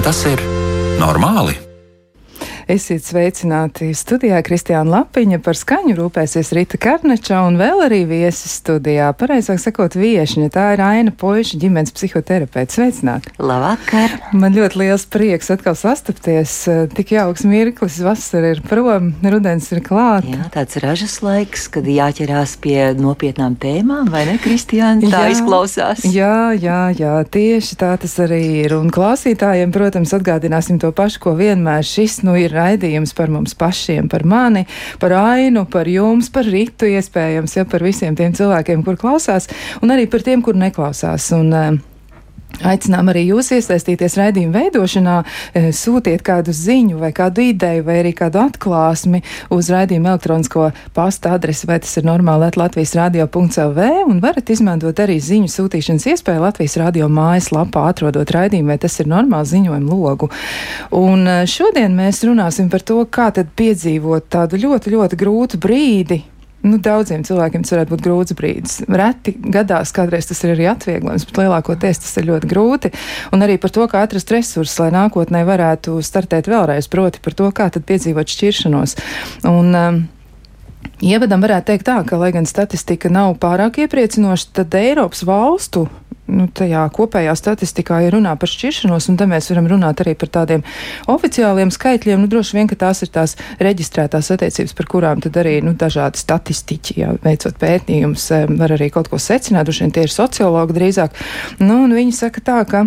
Vai tas ir normāli? Esiet sveicināti studijā Kristiāna Lapiņa, par skaņu rūpēsies Rita Karneča un vēl arī viesis studijā. Pareizāk sakot, viešņa. Tā ir Aina Poiša ģimenes psihoterapeits. Sveicināti! Labvakar! Man ļoti liels prieks atkal sastapties. Tik jauks mirklis, vasara ir prom, rudens ir klāt. Jā, tāds ražas laiks, kad jāķerās pie nopietnām tēmām, vai ne, Kristiāna? Tā Jā. izklausās. Jā, jā, jā, tieši tā tas arī ir. Un klausītājiem, protams, atgādināsim to pašu, ko vienmēr šis nu ir raidījums par mums pašiem, par mani, par ainu, par jums, par ritu iespējams, ja par visiem tiem cilvēkiem, kur klausās, un arī par tiem, kur neklausās. Un, uh, Aicinām arī jūs iesaistīties raidījuma veidošanā, eh, sūtiet kādu ziņu vai kādu ideju vai arī kādu atklāsmi uz raidījuma elektronisko pasta adresi, vai tas ir normāli Latvijas radio.lv un varat izmantot arī ziņu sūtīšanas iespēju Latvijas radio mājaslapā, atrodot raidījumu, vai tas ir normāli ziņojumu logu. Un eh, šodien mēs runāsim par to, kā tad piedzīvot tādu ļoti, ļoti grūtu brīdi Nu, daudziem cilvēkiem tas varētu būt grūts brīdis. Reti gadās, kādreiz tas ir arī atvieglojums, bet lielākoties tas ir ļoti grūti. Un arī par to, kā atrast resursus, lai nākotnē varētu startēt vēlreiz, proti par to, kā tad piedzīvot šķiršanos. Un, um, Ievadam varētu teikt tā, ka, lai gan statistika nav pārāk iepriecinoša, tad Eiropas valstu nu, tajā kopējā statistikā ir runā par šķiršanos, un te mēs varam runāt arī par tādiem oficiāliem skaitļiem. Nu, droši vien, ka tās ir tās reģistrētās attiecības, par kurām tad arī nu, dažādi statistiķi, jā, veicot pētījumus, var arī kaut ko secināt, droši vien tie ir sociologi drīzāk. Nu, viņi saka tā, ka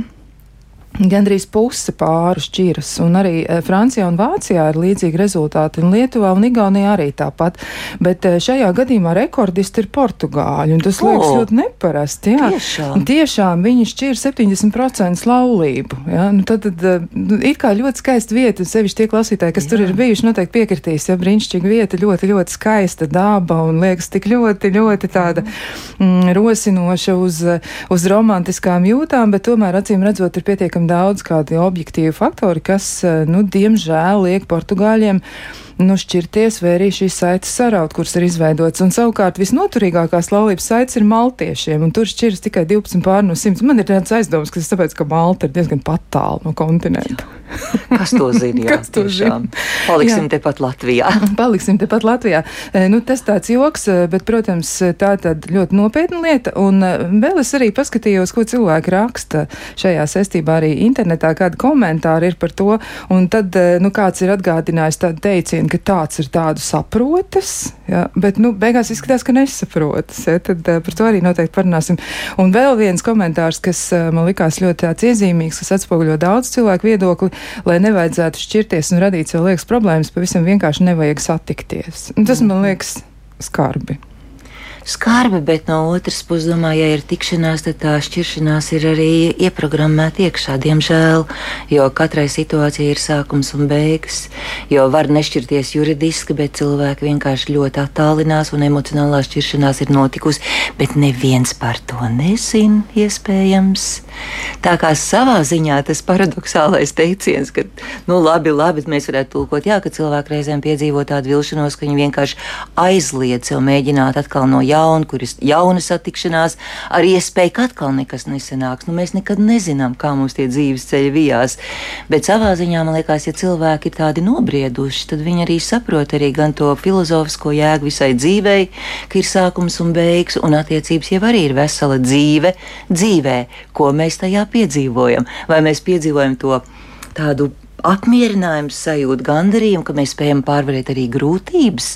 Gandrīz puse pāru šķiras, un arī e, Francijā un Vācijā ir līdzīgi rezultāti, un Lietuvā un Igaunijā arī tāpat. Bet e, šajā gadījumā rekordisti ir portugāļi, un tas O, liekas ļoti neparasti. Jā, tiešām? tiešām viņi šķir 70% laulību. Jā, nu, tad, tad e, nu, ir kā ļoti skaista vieta, un sevišķi tie klausītāji, kas jā. tur ir bijuši, noteikti piekritīs, ja brīnišķīga vieta, ļoti, ļoti skaista daba, un liekas tik ļoti, ļoti tāda mm, rosinoša uz, uz romantiskām jūtām, bet tomēr acīm redzot ir pietiekami daudz kādi objektīvi faktori, kas, eh, nu, diemžēl liek Portugāļiem nu, šķirties vai arī šīs saites saraut, kuras ir izveidotas. Un savukārt visnoturīgākās laulības saites ir maltiešiem, un tur šķiras tikai 12 pār no 100. Man ir tāds aizdoms, ka tas tāpēc, ka Malta ir diezgan patālu no kontinenta. Kas to zina? Jā, Kas to tiešām. zina? Paliksim Jā. tepat Latvijā. Paliksim tepat Latvijā. E, Nu, tas tāds joks, e, bet, protams, tā tad ļoti nopietna lieta. Un e, vēl es arī paskatījos, ko cilvēki raksta šajā saistībā arī internetā, kādi komentāri ir par to. Un tad, e, nu, kāds ir atgādinājis tādu teicienu, ka tāds ir tādu saprotas, ja, bet, nu, beigās izskatās, ka nesaprotas. Ja, tad e, par to arī noteikti parunāsim. Un vēl viens komentārs, kas e, man likās ļoti tāds iezīmīgs, kas atspoguļo daudz cilvēku viedokli, lai nevajadzētu šķirties un radīt sev liekas problēmas, pavisam vienkārši nevajag satikties. Un tas man liekas skarbi. Skarbi, bet no otras puses, domāju, ja ir tikšanās, tad tā šķiršanās ir arī ieprogrammēta iekšā, diemžēl. Jo katrai situācijai ir sākums un beigas. Jo var nešķirties juridiski, bet cilvēki vienkārši ļoti attālinās un emocionālā šķiršanās ir notikusi, bet neviens par to nezina, iespējams. Tā kā savā ziņā tas paradoxālais teiciens, ka, nu, labi, labi, mēs varētu tulkot, jā, ka cilvēki reizēm piedzīvo tādu vilšanos, ka viņi vienkārši aizliedz sev mēģināt atkal no jauna, kur ir jauna satikšanās, ar iespēju, ka atkal nekas nesanāks. Nu, mēs nekad nezinām, kā mums tie dzīves ceļi vijās. Bet savā ziņā man liekas, ja cilvēki ir tādi nobrieduši, tad viņi arī saprot arī gan to filozofisko jēgu visai dzīvei, ka ir sākums un beigas, un attiecības jau arī ir vesela dzīve dzīvē, ko mēs tajā piedzīvojam. Vai mēs piedzīvojam to tādu apmierinājums sajūta, gandarījuma, ka mēs spējam pārvarēt arī grūtības.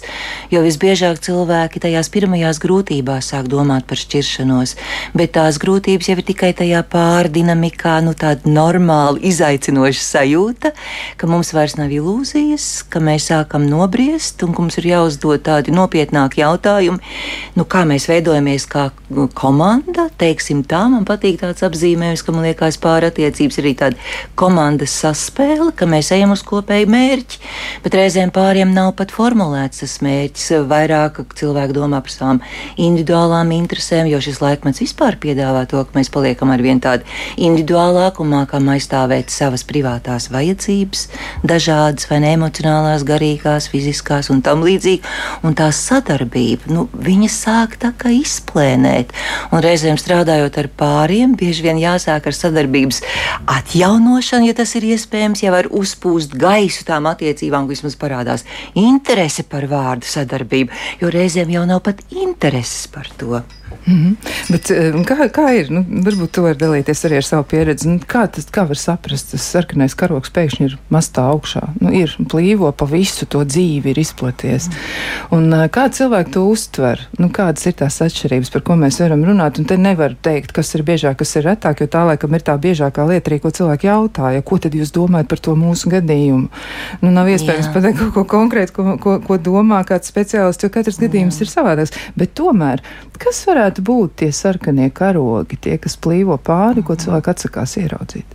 Jo visbiežāk cilvēki tajās pirmajās grūtībās sāk domāt par šķiršanos, bet tās grūtības jau ir tikai tajā pārdinamikā, nu tāda normāla, izaicinoša sajūta, ka mums vairs nav ilūzijas, ka mēs sākam nobriest un ka mums ir jāuzdod tādi nopietnāki jautājumi, nu kā mēs veidojamies kā komanda, teiksim tā, man patīk tāds apzīmējums, ka man liekas pāri attiecības ir arī tāda komandas saspēle, ka mēs ejam uz kopēju mērķi, bet reizēm pāriem nav pat formulēts tas mērķis. Vairāk cilvēki domā par savām individuālām interesēm, jo šis laikmets vispār piedāvā to, ka mēs paliekam ar vien tādu individuālāku un mākam aizstāvēt savas privātās vajadzības, dažādas vai ne emocionālās, garīgās, fiziskās un tam līdzīgi. Un tā sadarbība, nu, viņa sāk tā kā izplēnēt. Un reizēm strādājot ar pāriem, bieži vien jāsāk ar sadarbības atjaunošanu, ja tas ir iespējams, jau var uzpūst gaisu tām attiecībām, vismaz parādās interese par vārdu sadarbību, jo reizēm jau nav pat intereses par to. Mm -hmm. Bet, eh, kā, kā ir? Nu, varbūt tu vari dalīties arī ar savu pieredzi. Nu, kā, tas, kā var saprast, tas sarkanais karoks pēkšņi ir mastā augšā? Nu, ir plīvo pa visu to dzīvi, ir izplaties. Un, eh, kā cilvēki to uztver? Nu, kādas ir tās atšķirības, par ko mēs varam runāt? Un te nevar teikt, kas ir biežāk, kas ir retāk, jo tā laikam ir tā biežākā lieta, arī, ko cilvēki jautāja. Ko tad jūs domājat par to mūsu gadījumu? Nu, nav iespējams pateikt kaut ko konkrētu, ko, ko, ko domā kāds speciālists, jo katrs gadījums Jā. ir savādāks. Bet tomēr, kas varētu varētu būt tie sarkanie karogi, tie, kas plīvo pāri, ko cilvēki atsakās ieraudzīt?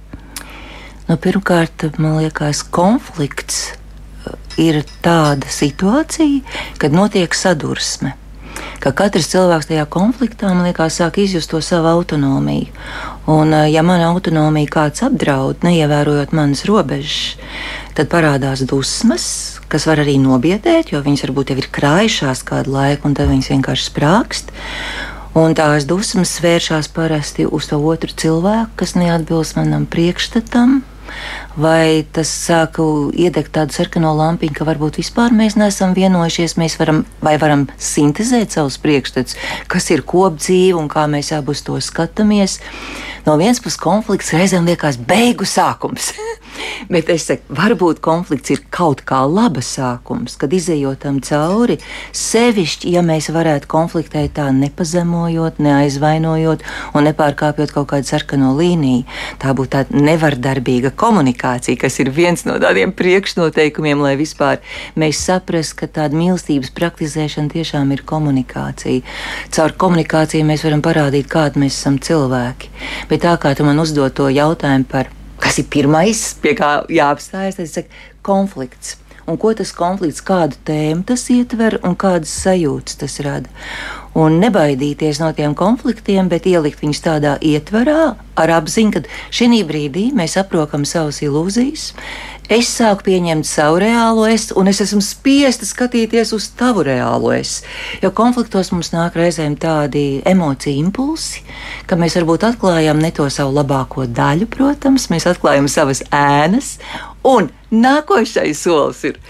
Nu, pirmkārt, man liekas, konflikts uh, ir tāda situācija, kad notiek sadursme. Ka katrs cilvēks tajā konfliktā, man liekas, sāk izjust to savu autonomiju. Un, uh, ja mana autonomija kāds apdraud, neievērojot manas robežas, tad parādās dusmas, kas var arī nobiedēt, jo viņas varbūt jau ir krājušās kādu laiku, un tad viņas vienkārši sprākst. Un tās dusmas vēršas parasti uz to otru cilvēku, kas neatbilst manam priekšstatam. Vai tas sāka iedegt tādu sarkano lampiņu, ka varbūt vispār mēs neesam vienojušies, mēs varam vai varam sintēzēt savus priekšstats, kas ir kopdzīve un kā mēs abi uz to skatāmies. No vienas puses konflikts reizēm liekas beigu sākums. Bet es saku, varbūt konflikts ir kaut kā laba sākums, kad izējot tam cauri, sevišķi, ja mēs varētu konfliktēt tā nepazemojot, neaizvainojot un nepārkāpjot kaut kādu sarkano līniju. Tā būtu tāda nevardarbīga komunikācija, kas ir viens no tādiem priekšnoteikumiem, lai vispār mēs saprastu, ka tāda mīlestības praktizēšana tiešām ir komunikācija. Caur komunikāciju mēs varam parādīt, kādi mēs esam cilvēki Bet tā kā tu man uzdod to jautājumu par, kas ir pirmais, pie kā jāapstājas, tad saku, konflikts. Un ko tas konflikts, kādu tēmu tas ietver un kādas sajūtas tas rada un nebaidīties no tiem konfliktiem, bet ielikt viņus tādā ietvarā ar apziņu, ka šī brīdī mēs aprokam savas ilūzijas. Es sāku pieņemt savu reālo es, un es esmu spiesta skatīties uz tavu reālo es. Jo konfliktos mums nāk reizēm tādi emociju impulsi, ka mēs varbūt atklājam ne to savu labāko daļu, protams, mēs atklājam savas ēnas, un nākošais solis ir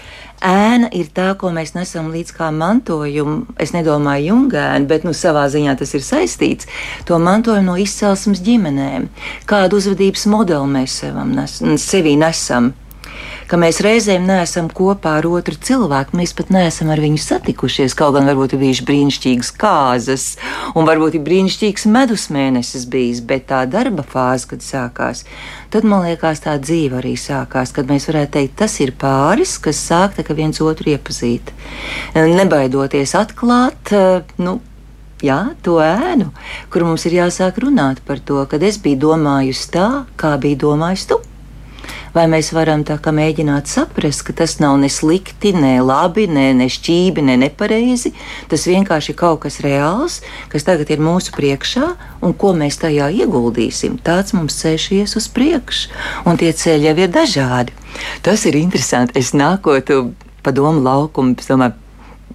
ēna ir tā, ko mēs nesam līdz kā mantojumu. Es nedomāju jungēnu, bet nu, savā ziņā tas ir saistīts. To mantojumu no izcelsmes ģimenēm. Kādu uzvedības modeli mēs nes, sevī nesam? Ka mēs reizēm neesam kopā ar otru cilvēku, mēs pat neesam ar viņu satikušies. Kaut gan varbūt ir bijušas brīnišķīgas kārtas, un varbūt ir brīnišķīgs medus mēnesis bijis, bet tā darba fāze, kad sākās, tad man liekas, tā dzīve arī sākās. Kad mēs varētu teikt, tas ir pāris, kas sāk viens otru iepazīt. Nebaidoties atklāt, nu, jā, to ēnu, kur mums ir jāsāk runāt par to, kad es biju domājusi tā, kā bija domājis tu vai mēs varam tā kā mēģināt saprast, ka tas nav ne slikti, ne labi, ne, ne šķībi, ne nepareizi. Tas vienkārši ir kaut kas reāls, kas tagad ir mūsu priekšā, un ko mēs tajā ieguldīsim. Tāds mums ceļš ies uz priekšu, un tie ceļi jau ir dažādi. Tas ir interesanti. Es nākotu pa domu laukumu, es domāju,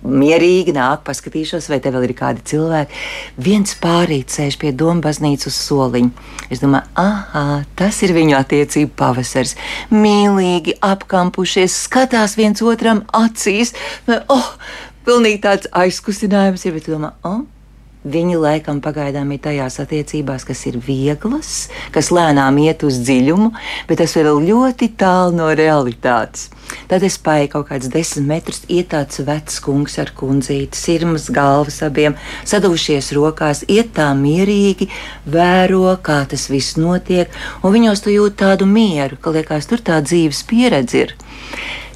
mierīgi nāk, paskatīšos, vai te vēl ir kādi cilvēki. Viens pārīts sēž pie domu baznīcas soliņa. Es domāju, ah, tas ir viņu attiecību pavasars. Mīlīgi apkampušies, skatās viens otram acīs. Oh, pilnīgi tāds aizkustinājums ir, bet domā, oh, Viņi laikam pagaidām ir tajās attiecībās, kas ir vieglas, kas lēnām iet uz dziļumu, bet tas vēl ļoti tālu no realitātes. Tad es paiet kaut kādus desmit metrus, iet tāds vecs kungs ar kundzīti, sirmas galvas abiem, sadūšies rokās, iet tā mierīgi, vēro, kā tas viss notiek, un viņos tu jūt tādu mieru, ka liekas, tur tā dzīves pieredze ir.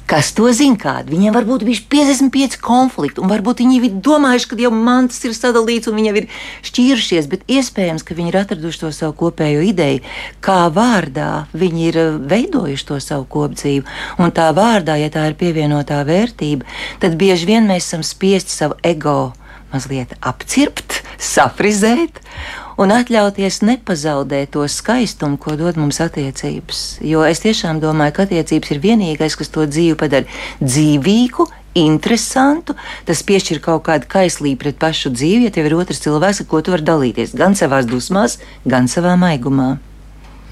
Kas to zina? Kādi? Viņiem var būt bijuši 55 konflikti, un varbūt viņi ir domājuši, ka jau mantas ir sadalīts un viņi jau ir šķīrušies, bet iespējams, ka viņi ir atraduši to savu kopējo ideju, kā vārdā viņi ir eh, veidojuši to savu kopdzīvi. Un tā vārdā, ja tā ir pievienotā vērtība, tad bieži vien mēs esam spiesti savu ego mazliet apcirpt, safrizēt un atļauties nepazaudēt to skaistumu, ko dod mums attiecības. Jo es tiešām domāju, ka attiecības ir vienīgais, kas to dzīvi padara dzīvīgu. Interesantu, tas piešķir kaut kādu kaislību pret pašu dzīvi, ja tev ir otrs cilvēks, ar ko tu vari dalīties gan savā dusmās, gan savā maigumā.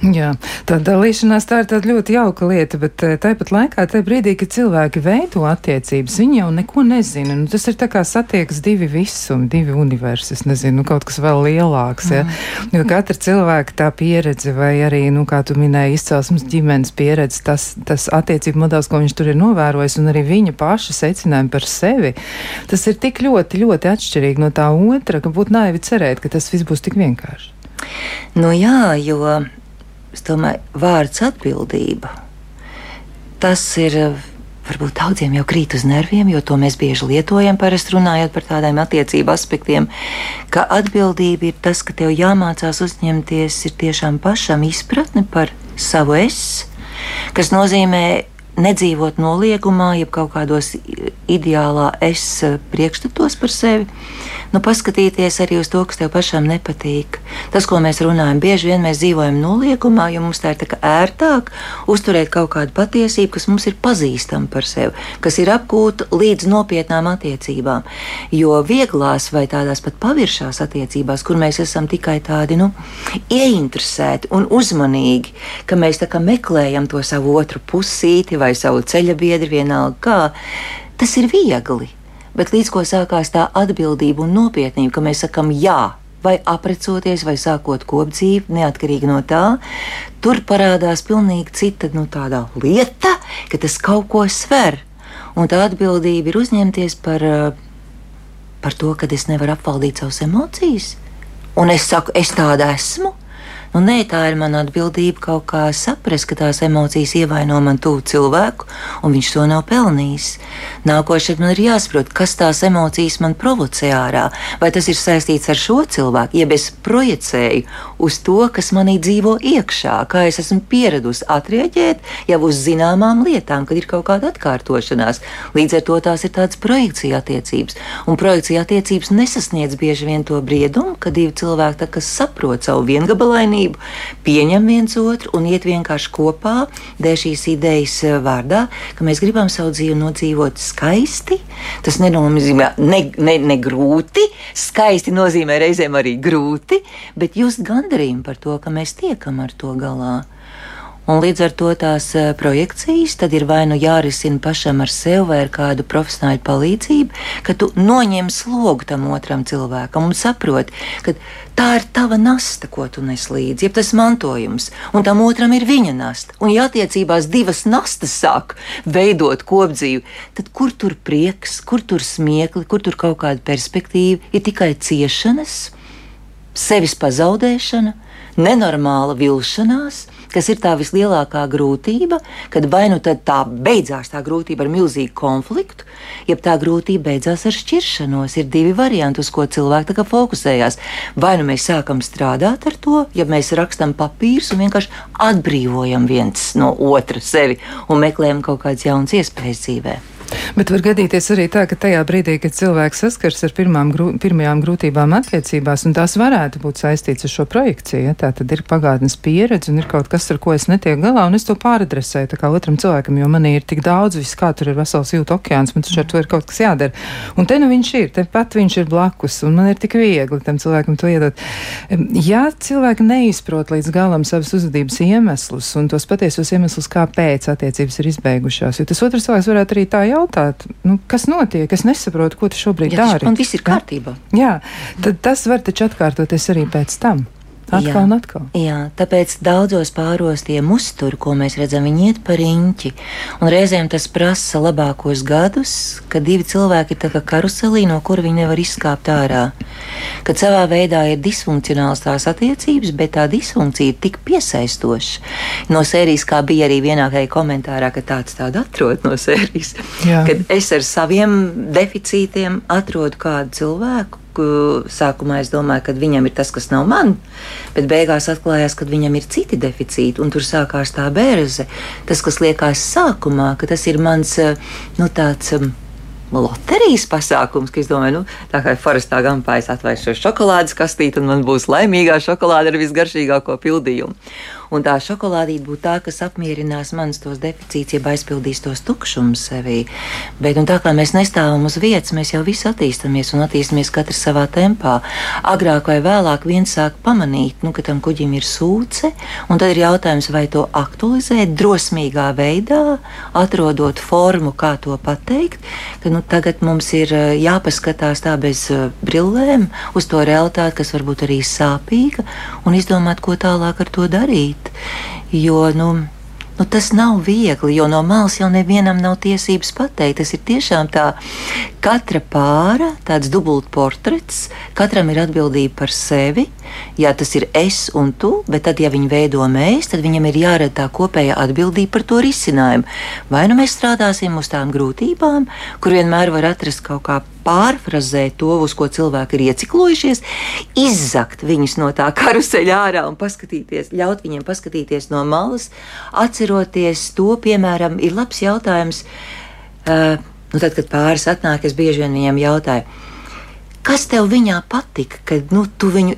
Jā, tā dalīšanās tā ir tāda ļoti jauka lieta, bet eh, tāpat laikā, tajā brīdī, kad cilvēki veido attiecības, viņi jau neko nezina. Nu, tas ir tā kā satiekas divi visumi, divi universi, nezinu, nu, kaut kas vēl lielāks. Ja? Mm. Jo katra cilvēka tā pieredze, vai arī, nu, kā tu minēji, izcelsmes ģimenes pieredze, tas, tas attiecību modelis, ko viņš tur ir novērojis, un arī viņa paša secinājumi par sevi, tas ir tik ļoti, ļoti atšķirīgi no tā otra, ka būtu naivi cerēt, ka tas viss būs tik vienkārši. Nu jā, jo es domāju, vārds atbildība. Tas ir varbūt daudziem jau krīt uz nerviem, jo to mēs bieži lietojam, parasti runājot par tādiem attiecību aspektiem, ka atbildība ir tas, ka tev jāmācās uzņemties ir tiešām pašam izpratni par savu es, kas nozīmē nedzīvot noliegumā, jeb kaut kādos ideālā es priekšstatos par sevi nu, paskatīties arī uz to, kas tev pašam nepatīk. Tas, ko mēs runājam, bieži vien mēs dzīvojam noliekumā, jo mums tā ir tā ērtāk uzturēt kaut kādu patiesību, kas mums ir pazīstama par sevi, kas ir apgūta līdz nopietnām attiecībām. Jo vieglās vai tādās pat paviršās attiecībās, kur mēs esam tikai tādi nu, ieinteresēti un uzmanīgi, ka mēs meklējam to savu otru pusīti vai savu ceļa biedru, vienalga kā, tas ir viegli. Bet līdz ko sākās tā atbildība un nopietnība, ka mēs sakam jā, vai aprecoties, vai sākot kopdzīvi, neatkarīgi no tā, tur parādās pilnīgi cita nu, lieta, ka tas kaut ko sver. Un tā atbildība ir uzņemties par, eh, par to, ka es nevaru apvaldīt savas emocijas. Un es saku, es tāda esmu, Nu, nē, tā ir mana atbildība kaut kā saprast, ka tās emocijas ievaino man tuvu cilvēku, un viņš to nav pelnījis. Nākošais man ir jāsaprot, kas tās emocijas man provocē ārā. Vai tas ir saistīts ar šo cilvēku, jeb es projicēju uz to, kas manī dzīvo iekšā, kā es esmu pieradusi atrieģēt jau uz zināmām lietām, kad ir kaut kāda atkārtošanās. Līdz ar to tās ir tādas projekcija attiecības, un projekcija attiecības nesasniedz bieži vien to briedumu, kad divi cilvēki saprot savu viengabalainību uzmanību, pieņem viens otru un iet vienkārši kopā dēļ šīs idejas eh, vārdā, ka mēs gribam savu dzīvi nodzīvot skaisti. Tas nenozīmē ne, ne, ne grūti, skaisti nozīmē reizēm arī grūti, bet just gandarījumu par to, ka mēs tiekam ar to galā. Un līdz ar to tās eh, projekcijas tad ir vai nu jārisina pašam ar sevi vai ar kādu profesionāļu palīdzību, ka tu noņem slogu tam otram cilvēkam un saproti, ka tā ir tava nasta, ko tu nes līdzi, jeb tas mantojums, un tam otram ir viņa nasta. Un ja attiecībās divas nastas sāk veidot kopdzīvi, tad kur tur prieks, kur tur smiekli, kur tur kaut kāda perspektīva, ir tikai ciešanas, sevis pazaudēšana, nenormāla vilšanās kas ir tā vislielākā grūtība, kad vai nu tā beidzās tā grūtība ar milzīgu konfliktu, jeb tā grūtība beidzās ar šķiršanos. Ir divi varianti, uz ko cilvēki fokusējās. Vai nu mēs sākam strādāt ar to, ja mēs rakstām papīrus un vienkārši atbrīvojam viens no otra sevi un meklējam kaut kādas jaunas iespējas dzīvēm. Bet var gadīties arī tā, ka tajā brīdī, kad cilvēks saskars ar grū, pirmajām grūtībām attiecībās, un tās varētu būt saistīts ar šo projekciju, ja, tā tad ir pagātnes pieredze un ir kaut kas, ar ko es netieku galā, un es to pāradresēju kā otram cilvēkam, jo manī ir tik daudz, viss kā tur ir vesels jūtu okeāns, man taču ar to ir kaut kas jādara. Un te nu viņš ir, te pat viņš ir blakus, un man ir tik viegli tam cilvēkam to iedot. Ja cilvēki neizprot līdz galam savas uzvedības iemeslus un tos patiesos iemeslus, kāpēc attiecības ir izbeigušās, jo tas otrs cilvēks varētu arī tā jautāt jautāt, nu, kas notiek, es nesaprotu, ko tu šobrīd ja, dari. Man viss ir kārtībā. Jā, tad tas var taču atkārtoties arī pēc tam. atkal jā, un atkal. Jā, tāpēc daudzos pāros tie uztur, ko mēs redzam, viņi iet par riņķi. Un reizēm tas prasa labākos gadus, kad divi cilvēki ir kā karuselī, no kura viņi nevar izkāpt ārā. Kad savā veidā ir disfunkcionāls tās attiecības, bet tā disfunkcija ir tik piesaistoša. No sērijas, kā bija arī vienā komentārā, ka tāds tādu atrod no sērijas, Jā. kad es ar saviem deficītiem atrodu kādu cilvēku, sākumā es domāju, ka viņam ir tas, kas nav man, bet beigās atklājās, ka viņam ir citi deficīti, un tur sākās tā bērze. Tas, kas liekas sākumā, ka tas ir mans nu, tāds. Loterijas pasākums, ka es domāju, nu, tā kā forestā gampā es atvēršu šokolādes kastīti, un man būs laimīgā šokolāde ar visgaršīgāko pildījumu un tā šokolādīte būtu tā, kas apmierinās manas tos deficītus, jeb aizpildīs tos tukšumus sevī. Bet tā kā mēs nestāvam uz vietas, mēs jau visi attīstāmies un attīstāmies katrs savā tempā. Agrāk vai vēlāk viens sāk pamanīt, nu, ka tam kuģim ir sūce, un tad ir jautājums, vai to aktualizēt drosmīgā veidā, atrodot formu, kā to pateikt. Ka, nu, tagad mums ir eh, jāpaskatās tā bez eh, brillēm uz to realitāti, kas varbūt arī sāpīga, un izdomāt, ko tālāk ar to darīt darīt. Jo, nu, Nu, tas nav viegli, jo no malas jau nevienam nav tiesības pateikt. Tas ir tiešām tā, katra pāra, tāds dubultportrets, katram ir atbildība par sevi. Jā, tas ir es un tu, bet tad, ja viņi veido mēs, tad viņam ir jārada tā kopējā atbildība par to risinājumu. Vai nu mēs strādāsim uz tām grūtībām, kur vienmēr var atrast kaut kā pārfrazēt to, uz ko cilvēki ir ieciklojušies, izzakt viņus no tā karuseļa ārā un paskatīties, ļaut viņiem paskatīties no malas, atceroties to, piemēram, ir labs jautājums. Uh, nu tad, kad pāris atnāk, es bieži vien viņiem jautāju, kas tev viņā patika, kad nu, tu viņu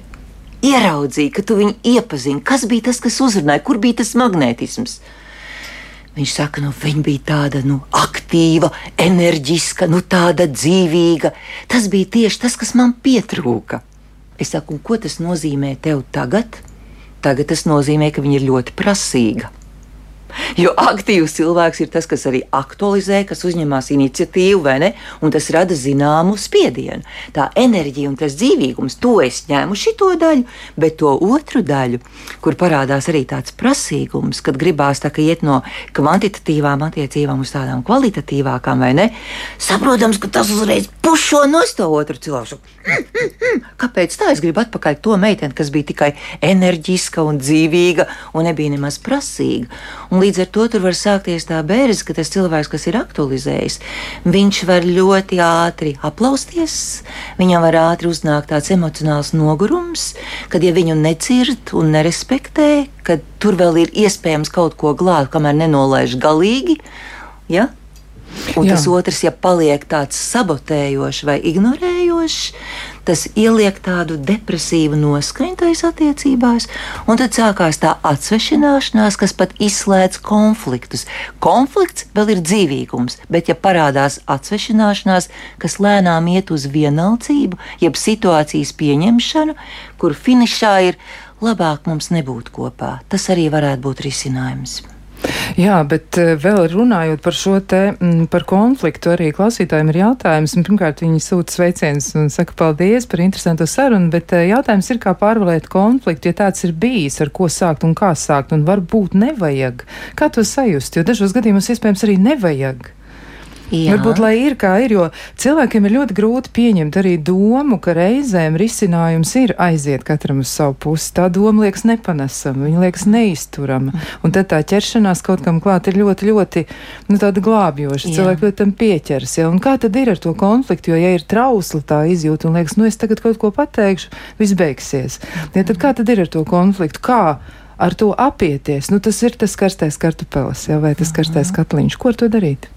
ieraudzīji, ka tu viņu iepazini, kas bija tas, kas uzrunāja, kur bija tas magnētisms. Viņš saka, nu, viņa bija tāda nu, aktīva, enerģiska, nu, tāda dzīvīga. Tas bija tieši tas, kas man pietrūka. Es saku, ko tas nozīmē tev tagad? Tagad tas nozīmē, ka viņa ir ļoti prasīga. Jo aktīvs cilvēks ir tas, kas arī aktualizē, kas uzņemas iniciatīvu, vai ne? Un tas rada zināmu spiedienu. Tā enerģija un tas dzīvīgums, to es ņēmu šito daļu, bet to otru daļu, kur parādās arī tāds prasīgums, kad gribās tā, ka iet no kvantitatīvām attiecībām uz tādām kvalitatīvākām, vai ne? Saprotams, ka tas uzreiz pušo no to otru cilvēku. Kāpēc tā? Es gribu atpakaļ to meiteni, kas bija tikai enerģiska un dzīvīga un nebija nemaz prasīga. Un līdz ar to tur var sākties tā bērze, ka tas cilvēks, kas ir aktualizējis, viņš var ļoti ātri aplausties, viņam var ātri uznākt tāds emocionāls nogurums, kad ja viņu necird un nerespektē, kad tur vēl ir iespējams kaut ko glābt, kamēr nenolaiž galīgi. Ja? Un Jā. tas otrs, ja paliek tāds sabotējošs vai ignorējošs, tas ieliek tādu depresīvu noskaņu tajās attiecībās, un tad sākās tā atsvešināšanās, kas pat izslēdz konfliktus. Konflikts vēl ir dzīvīgums, bet ja parādās atsvešināšanās, kas lēnām iet uz vienaldzību, jeb situācijas pieņemšanu, kur finišā ir labāk mums nebūt kopā, tas arī varētu būt risinājums. Jā, bet eh, vēl runājot par šo te, mm, par konfliktu, arī klausītājiem ir jautājums. Pirmkārt, viņi sūta sveicienus un saka paldies par interesantu sarunu, bet eh, jautājums ir, kā pārvarēt konfliktu, ja tāds ir bijis, ar ko sākt un kā sākt, un varbūt nevajag. Kā to sajust, jo dažos gadījumos iespējams arī nevajag. Jā. Varbūt, lai ir kā ir, jo cilvēkiem ir ļoti grūti pieņemt arī domu, ka reizēm risinājums ir aiziet katram uz savu pusi. Tā doma liekas nepanesama, viņa liekas neizturama. Un tad tā ķeršanās kaut kam klāt ir ļoti, ļoti nu, glābjoša. Cilvēki ļoti tam pieķers. Ja? Un kā tad ir ar to konfliktu? Jo, ja ir trausla tā izjūta un liekas, nu es tagad kaut ko pateikšu, viss beigsies. Ja, tad kā tad ir ar to konfliktu? Kā ar to apieties? Nu, tas ir tas karstais kartupelis, ja? vai tas karstais katliņš. Ko ar to darīt?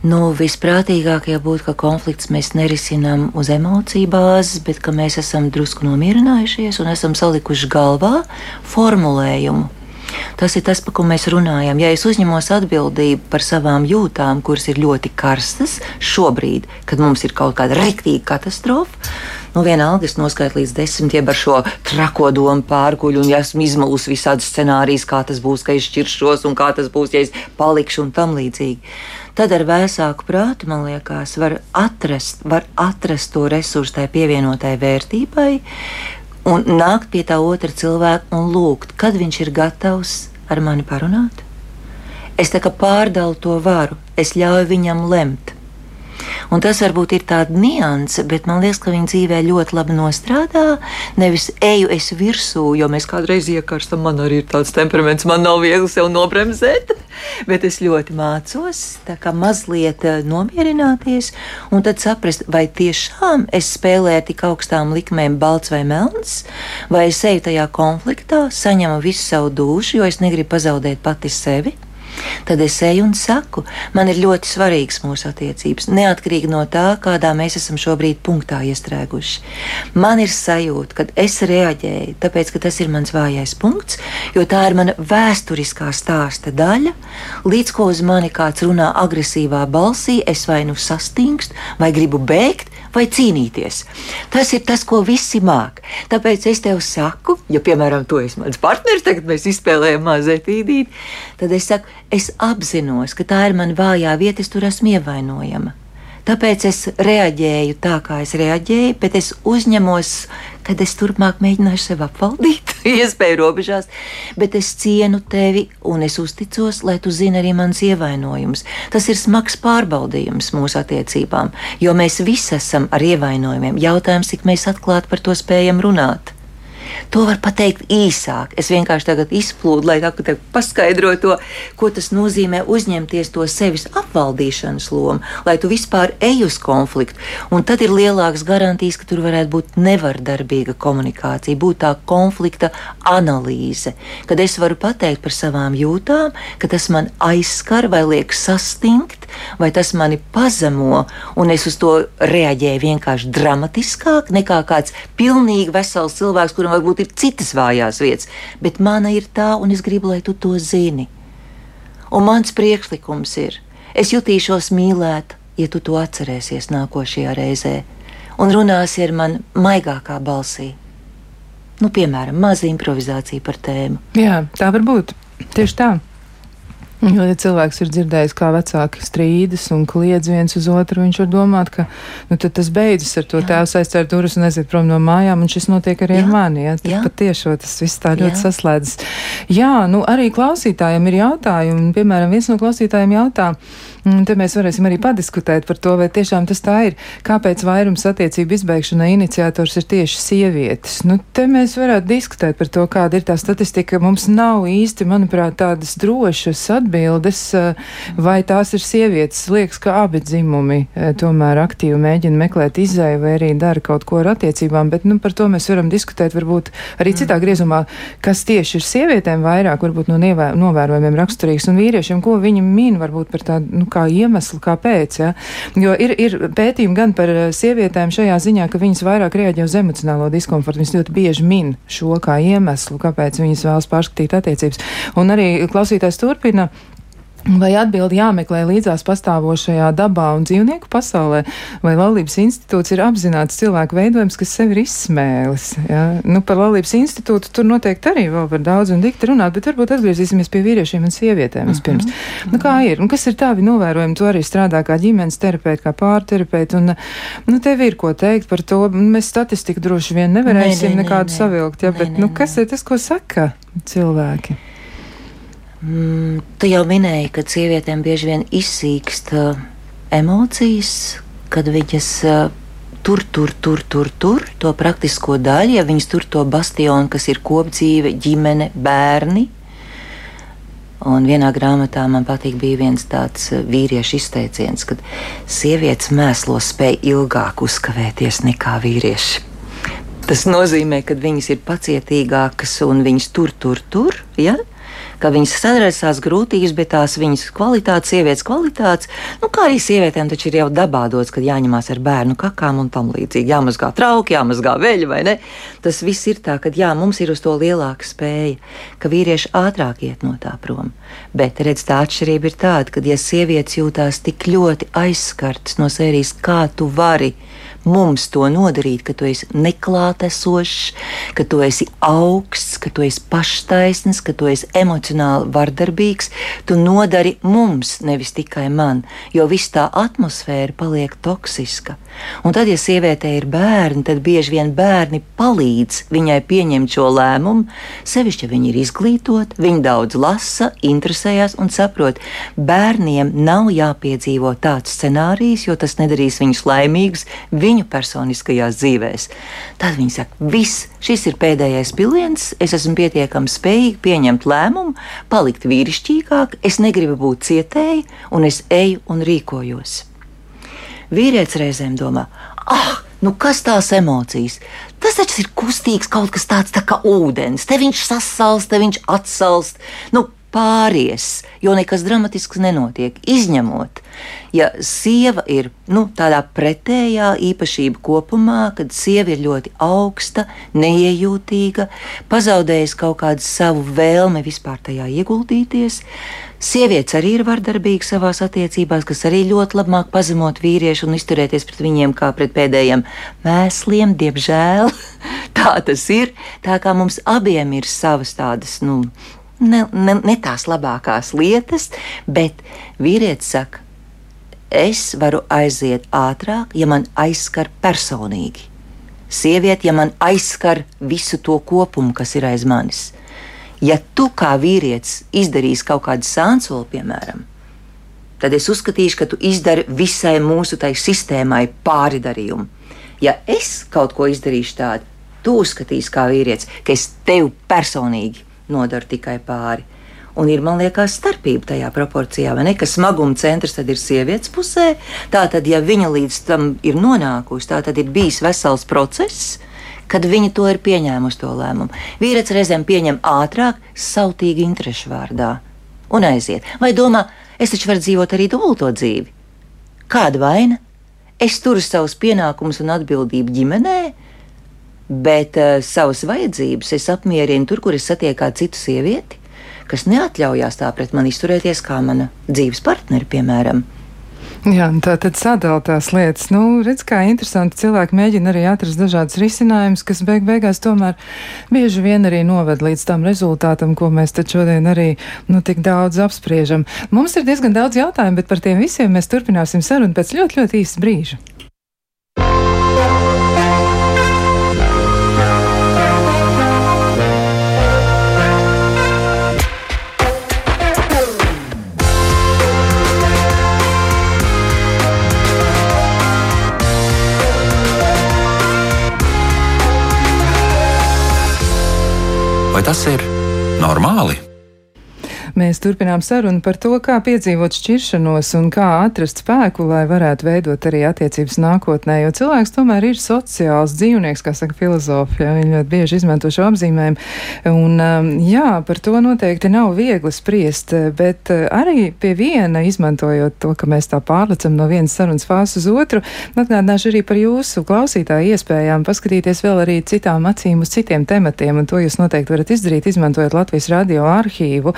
Nu, visprātīgākie būtu, ka konflikts mēs nerisinām uz emociju bāzes, bet ka mēs esam drusku nomierinājušies un esam salikuši galvā formulējumu. Tas ir tas, par ko mēs runājam. Ja es uzņemos atbildību par savām jūtām, kuras ir ļoti karstas, šobrīd, kad mums ir kaut kāda rīktīga katastrofa, nu, vienalga es noskaitu līdz desmitiem ar šo trako domu pārguļu, un ja esmu izmalus visādi scenārijas, kā tas būs, ka es šķiršos, un kā tas būs, ja es palikšu un tam līdzīgi tad ar vēsāku prātu, man liekas, var atrast, var atrast to resursu tai pievienotai vērtībai. un nākt pie tā otra cilvēka un lūgt, kad viņš ir gatavs ar mani parunāt. Es tā kā pārdalu to varu, es ļauju viņam lemt. Un tas varbūt ir tāds nianses, bet man liekas, ka viņa dzīvē ļoti labi nostrādā. Nevis eju es virsū, jo mēs kādreiz iekarstam, man arī ir tāds temperaments, man nav viegli sev nobremzēt. Bet es ļoti mācos, tā kā mazliet eh, nomierināties, un tad saprast, vai tiešām es spēlēju tik augstām likmēm, balts vai melns, vai es eju tajā konfliktā, saņemu visu savu dušu, jo es negribu pazaudēt pati sevi tad es eju un saku, man ir ļoti svarīgas mūsu attiecības, neatkarīgi no tā, kādā mēs esam šobrīd punktā iestrēguši. Man ir sajūta, ka es reaģēju, tāpēc, ka tas ir mans vājais punkts, jo tā ir mana vēsturiskā stāsta daļa, līdz ko uz mani kāds runā agresīvā balsī, es vai nu sastingstu, vai gribu bēgt, vai cīnīties. Tas ir tas, ko visi māk. Tāpēc es tev saku, ja, piemēram, tu esi mans partneris, tagad mēs izspēlējam mazliet, tad es saku, es apzinos, ka tā ir mana vājā vieta, es tur esmu ievainojama. Tāpēc es reaģēju tā, kā es reaģēju, bet es uzņemos, kad es turpmāk mēģināšu sevi apvaldīt, iespēju robežās, bet es cienu tevi un es uzticos, lai tu zini arī mans ievainojums. Tas ir smags pārbaudījums mūsu attiecībām, jo mēs visi esam ar ievainojumiem. Jautājums, cik mēs atklāti par to spējam runāt. To var pateikt īsāk. Es vienkārši tagad izplūdu, lai tā, paskaidrotu to, ko tas nozīmē uzņemties to sevis apvaldīšanas lomu, lai tu vispār ej uz konfliktu. Un tad ir lielāks garantijas, ka tur varētu būt nevardarbīga komunikācija, būt tā konflikta analīze, kad es varu pateikt par savām jūtām, ka tas man aizskar vai liek sastingt, vai tas mani pazemo, un es uz to reaģēju vienkārši dramatiskāk nekā kāds pilnīgi vesels cilvēks, kuram varbūt ir citas vājās vietas, bet mana ir tā, un es gribu, lai tu to zini. Un mans priekšlikums ir, es jutīšos mīlēt, ja tu to atcerēsies nākošajā reizē, un runāsi ar mani maigākā balsī. Nu, piemēram, maza improvizācija par tēmu. Jā, tā var būt. Tieši tā. Jo, ja cilvēks ir dzirdējis, kā vecāki strīdas un kliedz viens uz otru, viņš var domāt, ka nu, tas beidzas ar to tēvu aizcēr durvis un aiziet prom no mājām, un šis notiek arī Jā. ar mani. Ja? Tad patiešām tas viss tā ļoti Jā. saslēdzas. Jā, nu arī klausītājiem ir jautājumi. Piemēram, viens no klausītājiem jautā, Un te mēs varēsim arī padiskutēt par to, vai tiešām tas tā ir. Kāpēc vairums attiecību izbeigšanai iniciators ir tieši sievietes? Nu, te mēs varētu diskutēt par to, kāda ir tā statistika. Mums nav īsti, manuprāt, tādas drošas atbildes, eh, vai tās ir sievietes. Liekas, ka abi dzimumi eh, tomēr aktīvi mēģina meklēt izēju vai arī dara kaut ko ar attiecībām, bet nu, par to mēs varam diskutēt varbūt arī citā mm. griezumā, kas tieši ir sievietēm vairāk, varbūt no novērojumiem raksturīgs un vīriešiem, ko viņi min varbūt par tādu. Nu, kā iemeslu, kāpēc. Ja? Jo ir, ir pētījumi gan par eh, sievietēm šajā ziņā, ka viņas vairāk reaģē uz emocionālo diskomfortu. Viņas ļoti bieži min šo kā iemeslu, kāpēc viņas vēlas pārskatīt attiecības. Un arī klausītājs turpina. Vai atbildi jāmeklē līdzās pastāvošajā dabā un dzīvnieku pasaulē, vai laulības institūts ir apzināts cilvēku veidojums, kas sev ir izsmēlis? Ja? Nu, par laulības institūtu tur noteikti arī vēl var daudz un dikti runāt, bet varbūt atgriezīsimies pie vīriešiem un sievietēm vispirms. Uh -huh. nu, kā ir? Un kas ir tavi novērojumi? Tu arī strādā kā ģimenes terapeits, kā pārterapeits, un nu, tev ir ko teikt par to. Mēs statistiku droši vien nevarēsim ne, ne, nekādu ne, savilkt, ja? ne, bet ne, nu, kas ir tas, ko saka cilvēki? Mm, tu jau minēji, ka sievietēm bieži vien izsīkst uh, emocijas, kad viņas uh, tur, tur, tur, tur, tur to praktisko daļu, ja viņas tur to bastionu, kas ir kopdzīve, ģimene, bērni. Un vienā grāmatā man patīk, bija viens tāds uh, vīriešu izteiciens, ka sievietes mēslos spēj ilgāk uzkavēties nekā vīrieši. Tas nozīmē, ka viņas ir pacietīgākas un viņas tur, tur, tur. Ja? Ka viņas sadarbojas grūtības, bet tās viņas kvalitātes, sievietes kvalitātes, nu, kā arī sievietēm taču ir jau dabā dots, kad jāņemās ar bērnu kakām un tam līdzīgi. Jāmazgā trauki, jāmazgā veļi vai ne. Tas viss ir tā, ka jā, mums ir uz to lielāka spēja, ka vīrieši ātrāk iet no tā prom. Bet redz, tā atšķirība ir tāda, ka ja sievietes jūtās tik ļoti aizskartas no sērijas, kā tu vari mums to nodarīt, ka tu esi neklātesošs, ka tu esi augsts, ka tu esi paštaisns, ka tu esi emocionāli vardarbīgs. Tu nodari mums, nevis tikai man, jo viss tā atmosfēra paliek toksiska. Un tad, ja sievietē ir bērni, tad bieži vien bērni palīdz viņai pieņemt šo lēmumu. Sevišķi, ja viņi ir izglītoti, viņi daudz lasa, interesējas un saprot, bērniem nav jāpiedzīvo tāds scenārijs, jo tas nedarīs viņus laimīgus viņu personiskajās dzīvēs. Tad viņi saka, viss, šis ir pēdējais piliens, es esmu pietiekami spējīgi pieņemt lēmumu, palikt vīrišķīgāk, es negribu būt cietēji, un es eju un rīkojos. Vīrietis reizēm domā, ah, nu kas tās emocijas? Tas taču ir kustīgs kaut kas tāds tā kā ūdens. Te viņš sasalst, te viņš atsalst. Nu, pāries, jo nekas dramatisks nenotiek. Izņemot, ja sieva ir nu, tādā pretējā īpašība kopumā, kad sieva ir ļoti augsta, neiejūtīga, pazaudējusi kaut kādu savu vēlmi vispār tajā ieguldīties. Sievietes arī ir vardarbīgas savās attiecībās, kas arī ļoti labi māk pazemot vīriešu un izturēties pret viņiem kā pret pēdējiem mēsliem, diemžēl. tā tas ir. Tā kā mums abiem ir savas tādas, nu, ne, ne, ne tās labākās lietas, bet vīrietis saka, es varu aiziet ātrāk, ja man aizskar personīgi. Sieviete, ja man aizskar visu to kopumu, kas ir aiz manis. Ja tu kā vīrietis izdarīsi kaut kādu sāncoli, piemēram, tad es uzskatīšu, ka tu izdari visai mūsu tai sistēmai pāri darījumu. Ja es kaut ko izdarīšu tādu, tu uzskatīsi kā vīrietis, ka es tev personīgi nodara tikai pāri. Un ir, man liekas, starpība tajā proporcijā, vai ne? Ka smaguma centrs tad ir sievietes pusē. Tā tad, ja viņa līdz tam ir nonākusi, tā tad ir bijis vesels process, kad viņa to ir pieņēmusi to lēmumu. Vīrietis reizēm pieņem ātrāk, sautīgi interešu vārdā un aiziet. Vai domā, es taču varu dzīvot arī dubulto dzīvi? Kāda vaina? Es turu savus pienākumus un atbildību ģimenei bet uh, savas vajadzības es apmierinu tur, kur es satieku citu sievieti, kas neatļaujās tā pret mani izturēties kā mana dzīves partneri, piemēram. Jā, tā tad sadala tās lietas. Nu, redz, kā interesanti cilvēki mēģina arī atrast dažādas risinājumus, kas beig beigās tomēr bieži vien arī noved līdz tam rezultātam, ko mēs te šodien arī, nu, tik daudz apspriežam. Mums ir diezgan daudz jautājumu, bet par tiem visiem mēs turpināsim sarunu pēc ļoti, ļoti īsa brīža. Vai tas ir normāli? Mēs turpinām sarunu par to, kā piedzīvot šķiršanos un kā atrast spēku, lai varētu veidot arī attiecības nākotnē. Jo cilvēks tomēr ir sociāls dzīvnieks, kā saka filozofi. Ja, viņi ļoti bieži izmanto šo apzīmējumu. Un, um, jā, par to noteikti nav viegli spriest, bet uh, arī pie viena, izmantojot to, ka mēs tā pārlecam no vienas sarunas fāzes uz otru, atgādināšu arī par jūsu klausītāju iespējām paskatīties vēl arī citām acīm uz citiem tematiem, un to jūs noteikti varat izdarīt, izmantojot Latvijas radio arhīvu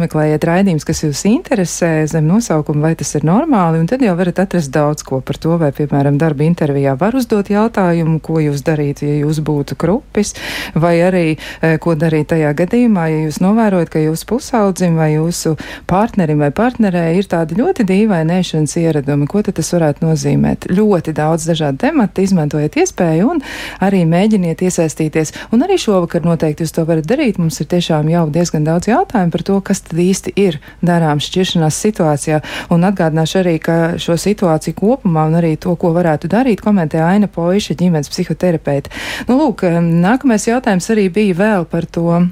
sameklējiet raidījumus, kas jūs interesē zem nosaukuma, vai tas ir normāli, un tad jau varat atrast daudz ko par to, vai, piemēram, darba intervijā var uzdot jautājumu, ko jūs darītu, ja jūs būtu krupis, vai arī, e, ko darīt tajā gadījumā, ja jūs novērojat, ka jūsu pusaudzim vai jūsu partnerim vai partnerē ir tādi ļoti dīvaini ēšanas ieradumi, ko tad tas varētu nozīmēt? Ļoti daudz dažādu tematu, izmantojiet iespēju un arī mēģiniet iesaistīties. Un arī šovakar noteikti jūs to varat darīt. Mums ir tiešām jau diezgan daudz jautājumu par to, kas kas tad īsti ir darāms šķiršanās situācijā. Un atgādināšu arī, ka šo situāciju kopumā un arī to, ko varētu darīt, komentē Aina Poiša, ģimenes psihoterapeite. Nu, lūk, nākamais jautājums arī bija vēl par to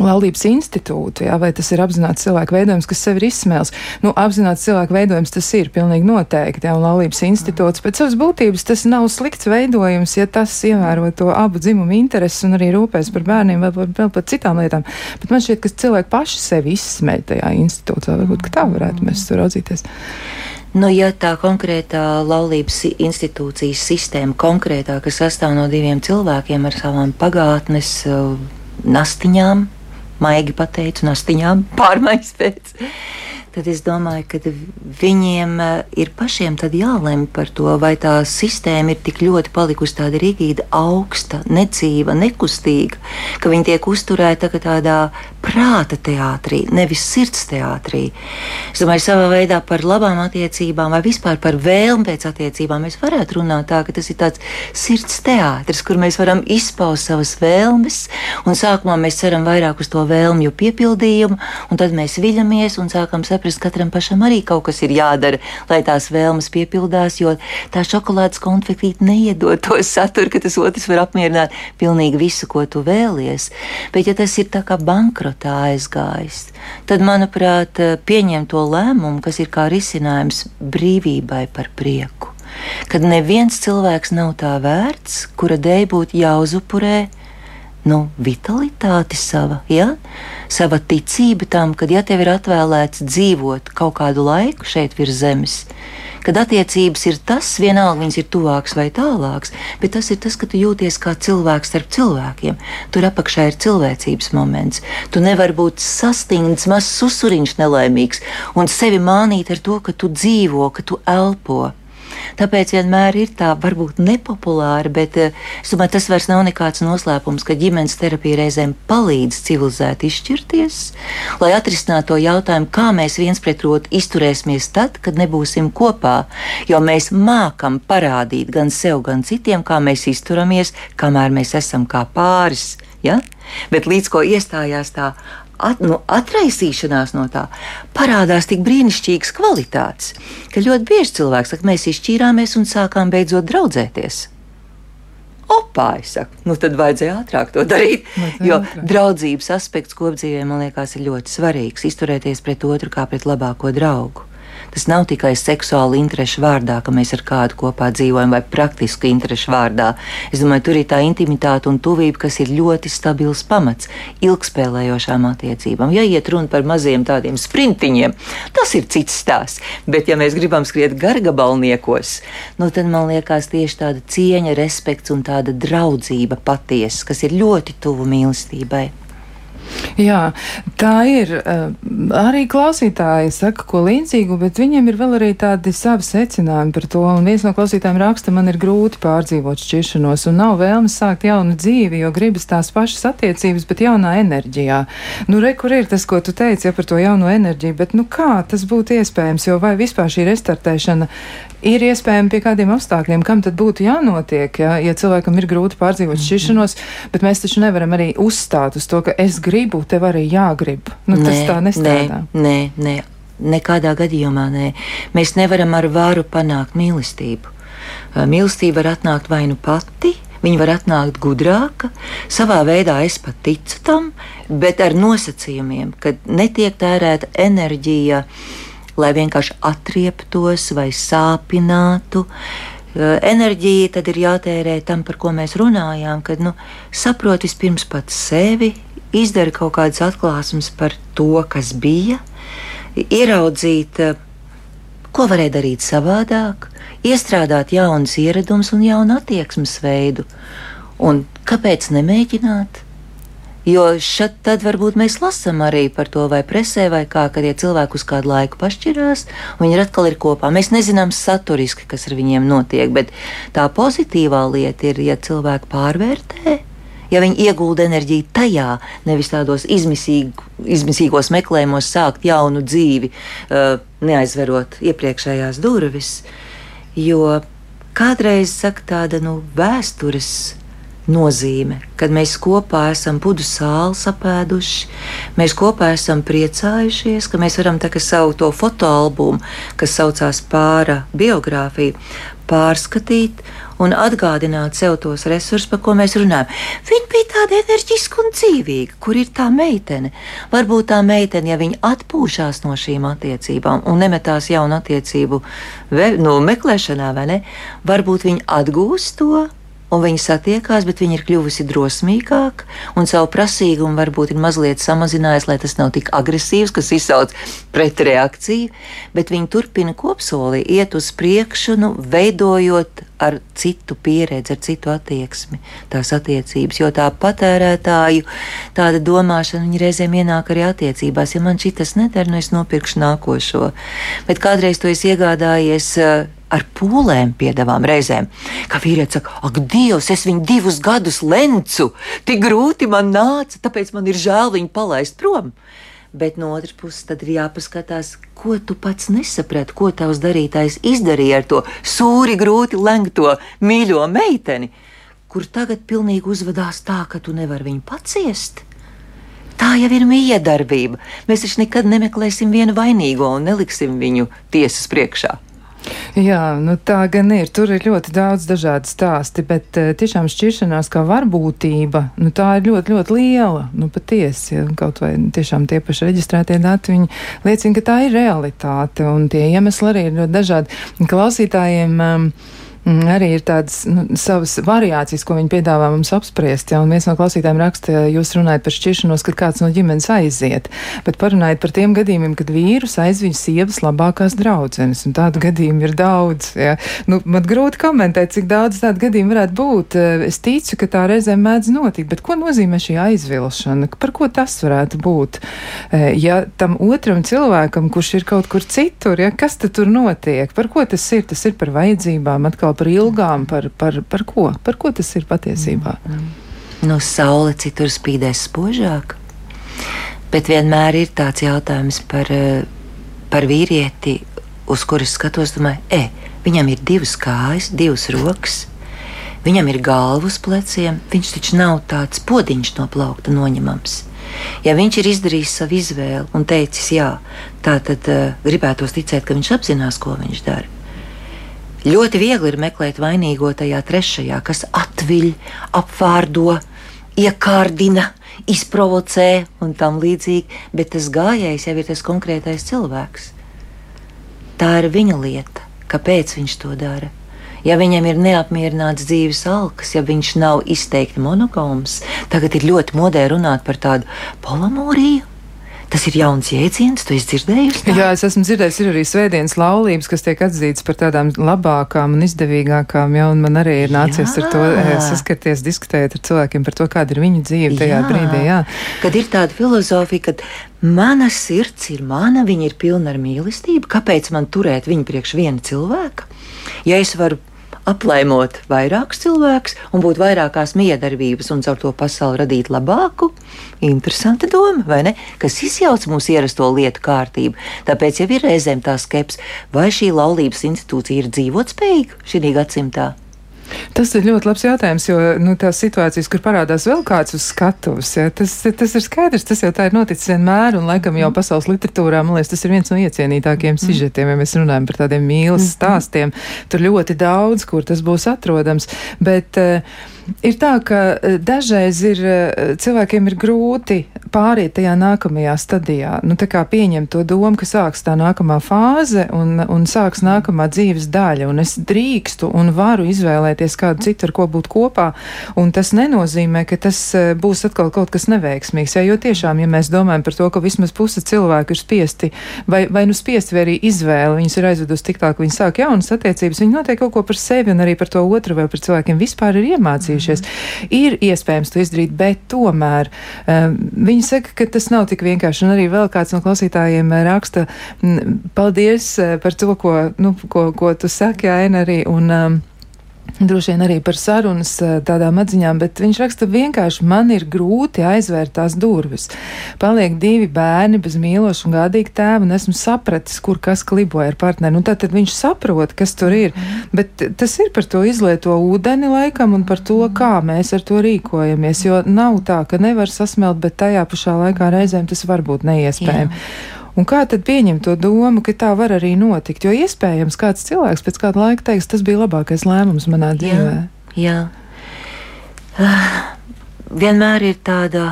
Laulības institūtu, jā, vai tas ir apzināts cilvēku veidojums, kas sev ir izsmēls. Nu, apzināts cilvēku veidojums tas ir pilnīgi noteikti, jā, un laulības institūts pēc savas būtības tas nav slikts veidojums, ja tas ievēro to abu dzimumu intereses un arī rūpēs par bērniem vai par, vēl par citām lietām. Bet man šķiet, ka cilvēki paši sevi izsmeļ tajā institūtā, varbūt tā varētu mēs tur raudzīties. Nu, ja tā konkrētā laulības institūcijas sistēma konkrētā, kas sastāv no diviem cilvēkiem ar savām pagātnes uh, nastiņām, maigi pateicu, nastiņām pārmaiņas pēc. tad es domāju, ka viņiem eh, ir pašiem jālemj par to, vai tā sistēma ir tik ļoti palikusi tāda rigīda, augsta, necīva, nekustīga, ka viņi tiek uzturēti tā tādā prāta teātrī, nevis sirds teātrī. Es domāju, savā veidā par labām attiecībām vai vispār par vēlmi pēc attiecībām mēs varētu runāt tā, ka tas ir tāds sirds teātris, kur mēs varam izpaust savas vēlmes, un sākumā mēs ceram vairāk uz to vēlmju piepildījumu, un tad mēs viļamies un sākam saprast, ka katram pašam arī kaut kas ir jādara, lai tās vēlmes piepildās, jo tā šokolādes konfektīte neiedod to saturu, ka tas otrs var apmierināt pilnīgi visu, ko tu vēlies. Bet ja tas ir tā kā bankrotā aizgājis, tad, manuprāt, pieņem to lēmumu, kas ir kā risinājums brīvībai par prieku. Kad neviens cilvēks nav tā vērts, kura dēļ būtu jāuzupurē nu, vitalitāte sava, ja? sava ticība tam, ka, ja tev ir atvēlēts dzīvot kaut kādu laiku šeit virs zemes, kad attiecības ir tas, vienalga viņas ir tuvākas vai tālākas, bet tas ir tas, ka tu jūties kā cilvēks starp cilvēkiem. Tur apakšā ir cilvēcības moments. Tu nevari būt sastingts, mazs susuriņš nelaimīgs un sevi mānīt ar to, ka tu dzīvo, ka tu elpo. Tāpēc vienmēr ir tā, varbūt nepopulāra, bet eh, domāju, tas vairs nav nekāds noslēpums, ka ģimenes terapija reizēm palīdz civilizēti izšķirties, lai atrisinātu to jautājumu, kā mēs viens pret otru izturēsimies tad, kad nebūsim kopā. Jo mēs mākam parādīt gan sev, gan citiem, kā mēs izturamies, kamēr mēs esam kā pāris. Ja? Bet līdz ko iestājās tā at, nu, atraisīšanās no tā parādās tik brīnišķīgas kvalitātes, ka ļoti bieži cilvēks saka, mēs izšķīrāmies un sākām beidzot draudzēties. Opā, es saku, nu tad vajadzēja ātrāk to darīt. Jo draudzības aspekts kopdzīvē man liekas ir ļoti svarīgs. Izturēties pret otru kā pret labāko draugu. Tas nav tikai seksuāli interešu vārdā, ka mēs ar kādu kopā dzīvojam, vai praktiski interešu vārdā. Es domāju, tur ir tā intimitāte un tuvība, kas ir ļoti stabils pamats ilgspēlējošām attiecībām. Ja iet runa par maziem tādiem sprintiņiem, tas ir cits stāsts. Bet, ja mēs gribam skriet gargabalniekos, nu, tad man liekas tieši tāda cieņa, respekts un tāda draudzība patiesa, kas ir ļoti tuvu mīlestībai. Jā, tā ir. Eh, arī klausītāji saka, ko līdzīgu, bet viņiem ir vēl arī tādi savi secinājumi par to. Un viens no klausītājiem raksta, man ir grūti pārdzīvot šķiršanos un nav vēlmes sākt jaunu dzīvi, jo gribas tās pašas attiecības, bet jaunā enerģijā. Nu, re, kur ir tas, ko tu teici ja, par to jauno enerģiju, bet nu kā tas būtu iespējams, jo vai vispār šī restartēšana ir iespējama pie kādiem apstākļiem, kam tad būtu jānotiek, ja, ja cilvēkam ir grūti pārdzīvot mhm. šķiršanos, bet mēs taču nevaram arī uzstāt uz to, ka es gribu, tev arī jāgrib. Nu, nē, tas tā nestrādā. Nē, nē, nekādā gadījumā nē. Mēs nevaram ar varu panākt mīlestību. Mīlestība var atnākt vai nu pati, Viņa var atnākt gudrāka, savā veidā es pat ticu tam, bet ar nosacījumiem, ka netiek tērēta enerģija lai vienkārši atrieptos vai sāpinātu. Enerģija tad ir jātērē tam, par ko mēs runājām, kad nu, saproti vispirms pats sevi, izdara kaut kādas atklāsmes par to, kas bija, ieraudzīt, ko varēja darīt savādāk, iestrādāt jaunus ieradumus un jaunu attieksmes veidu. Un kāpēc nemēģināt? Jo šad tad varbūt mēs lasām arī par to, vai presē, vai kā, kad tie cilvēki uz kādu laiku pašķirās, un viņi atkal ir kopā. Mēs nezinām saturiski, kas ar viņiem notiek, bet tā pozitīvā lieta ir, ja cilvēki pārvērtē. Ja viņi iegulda enerģiju tajā, nevis tādos izmisīg, izmisīgos meklējumos, sākt jaunu dzīvi, uh, neaizverot iepriekšējās durvis, jo kādreiz saka tāda nu, vēstures nozīme, kad mēs kopā esam pudu sāli sapēduši, mēs kopā esam priecājušies, ka mēs varam kā savu to fotoalbumu, kas saucās pāra biogrāfiju, pārskatīt un atgādināt sev tos resursus, par ko mēs runājam. Viņa bija tāda enerģiska un dzīvīga, kur ir tā meitene. Varbūt tā meitene, ja viņa atpūšās no šīm attiecībām un nemetās jaunu attiecību ve, nu, meklēšanā, vai ne, varbūt viņa atgūst to un viņi satiekās, bet viņa ir kļuvusi drosmīgāka un savu prasīgumu varbūt ir mazliet samazinājusi, lai tas nav tik agresīvs, kas izsauc pretreakciju, bet viņi turpina kopsolī iet uz priekšu, nu, veidojot ar citu pieredzi, ar citu attieksmi tās attiecības, jo tā patērētāju tāda domāšana, viņa reizēm ienāk arī attiecībās, ja man šitas nedara, nu es nopirkšu nākošo, bet kādreiz to es iegādājies ar pūlēm piedāvām reizēm. Kā vīrietis saka, ak, Dievs, es viņu divus gadus lencu, tik grūti man nāca, tāpēc man ir žēl viņu palaist prom. Bet no otras puses, tad ir jāpaskatās, ko tu pats nesaprati, ko tavs darītājs izdarīja ar to sūri, grūti lenkto mīļo meiteni, kur tagad pilnīgi uzvedās tā, ka tu nevari viņu paciest. Tā jau ir miedarbība. Mēs taču nekad nemeklēsim vienu vainīgo un neliksim viņu tiesas priekšā. Jā, nu tā gan ir. Tur ir ļoti daudz dažādu stāstu, bet uh, tiešām šķiršanās kā varbūtība, nu tā ir ļoti, ļoti liela. Nu patiesi, kaut vai tiešām tie paši reģistrētie dati, viņi liecina, ka tā ir realitāte, un tie iemesli arī ir ļoti dažādi. Klausītājiem um, arī ir tādas nu, savas variācijas, ko viņi piedāvā mums apspriest. Ja, un viens no klausītājiem raksta, jūs runājat par šķiršanos, kad kāds no ģimenes aiziet, bet parunājiet par tiem gadījumiem, kad vīrus aizviņ sievas labākās draudzenes, un tādu gadījumu ir daudz. Ja. Nu, man grūti komentēt, cik daudz tādu gadījumu varētu būt. Es ticu, ka tā reizēm mēdz notikt, bet ko nozīmē šī aizvilšana? Par ko tas varētu būt? Ja tam otram cilvēkam, kurš ir kaut kur citur, ja, kas tad tur notiek? Par ko tas ir? Tas ir par vajadzībām atkal atkal par ilgām, par, par, par ko? Par ko tas ir patiesībā? No saule citur spīdēs spožāk, bet vienmēr ir tāds jautājums par, eh, par vīrieti, uz kuras skatos, domāju, e, viņam ir divas kājas, divas rokas. Viņam ir galva uz pleciem, viņš taču nav tāds podiņš no plaukta noņemams. Ja viņš ir izdarījis savu izvēli un teicis, jā, tā tad uh, gribētos ticēt, ka viņš apzinās, ko viņš dara. Ļoti viegli ir meklēt vainīgo tajā trešajā, kas atviļ, apvārdo, iekārdina, izprovocē un tam līdzīgi, bet tas gājējs jau ir tas konkrētais cilvēks. Tā ir viņa lieta, kāpēc viņš to dara. Ja viņam ir neapmierināts dzīves alkas, ja viņš nav izteikti monogāms, tagad ir ļoti modē runāt par tādu polamoriju Tas ir jauns jēdziens, tu esi dzirdējusi? Tā? Jā, es esmu dzirdējis, ir arī svētdienas laulības, kas tiek atzītas par tādām labākām un izdevīgākām, ja, un man arī ir nācies jā. ar to eh, saskarties, diskutēt ar cilvēkiem par to, kāda ir viņu dzīve tajā jā. brīdī. Jā. Kad ir tāda filozofija, ka mana sirds ir mana, viņa ir pilna ar mīlestību, kāpēc man turēt viņu priekš viena cilvēka? Ja es varu aplaimot vairākus cilvēkus un būt vairākās miedarbības un caur to pasauli radīt labāku. Interesanta doma, vai ne? Kas izjauc mūsu ierasto lietu kārtību. Tāpēc jau ir reizēm tā skepse, vai šī laulības institūcija ir dzīvotspējīga šī gadsimtā. Tas ir ļoti labs jautājums, jo nu, tās situācijas, kur parādās vēl kāds uz skatuves, ja, tas, tas ir skaidrs, tas jau tā ir noticis vienmēr, un laikam jau mm. pasaules literatūrā, man liekas, tas ir viens no iecienītākiem mm. sižetiem, ja mēs runājam par tādiem mīlas mm. stāstiem. Tur ļoti daudz, kur tas būs atrodams, bet uh, ir tā, ka e, dažreiz ir e, cilvēkiem ir grūti pāriet tajā nākamajā stadijā. Nu, tā kā pieņemt to domu, ka sāks tā nākamā fāze un, un sāks nākamā dzīves daļa, un es drīkstu un varu izvēlēties kādu citu, ar ko būt kopā, un tas nenozīmē, ka tas e, būs atkal kaut kas neveiksmīgs. Ja, jo tiešām, ja mēs domājam par to, ka vismaz puse cilvēku ir spiesti, vai, vai nu spiesti, vai arī izvēle, viņus ir aizvedusi tik tā, ka viņi sāk jaunas attiecības, viņi noteikti kaut ko par sevi un arī par to otru vai par cilvēkiem vispār ir iemācījušies mācījušies. Ir iespējams to izdarīt, bet tomēr um, viņi saka, ka tas nav tik vienkārši. Un arī vēl kāds no klausītājiem raksta, paldies par to, ko, nu, ko, ko tu saki, Aina, arī. Un, um, Droši vien arī par sarunas tādām atziņām, bet viņš raksta vienkārši, man ir grūti aizvērt tās durvis. Paliek divi bērni bez mīloša un gādīga tēva, un esmu sapratis, kur kas kliboja ar partneri. Nu, tad viņš saprot, kas tur ir, bet tas ir par to izlieto ūdeni laikam un par to, kā mēs ar to rīkojamies, jo nav tā, ka nevar sasmelt, bet tajā pašā laikā reizēm tas var būt neiespējami. Un kā tad pieņemt to domu, ka tā var arī notikt? Jo iespējams, kāds cilvēks pēc kāda laika teiks, tas bija labākais lēmums manā dzīvē. Jā, jā. Uh, vienmēr ir tāda,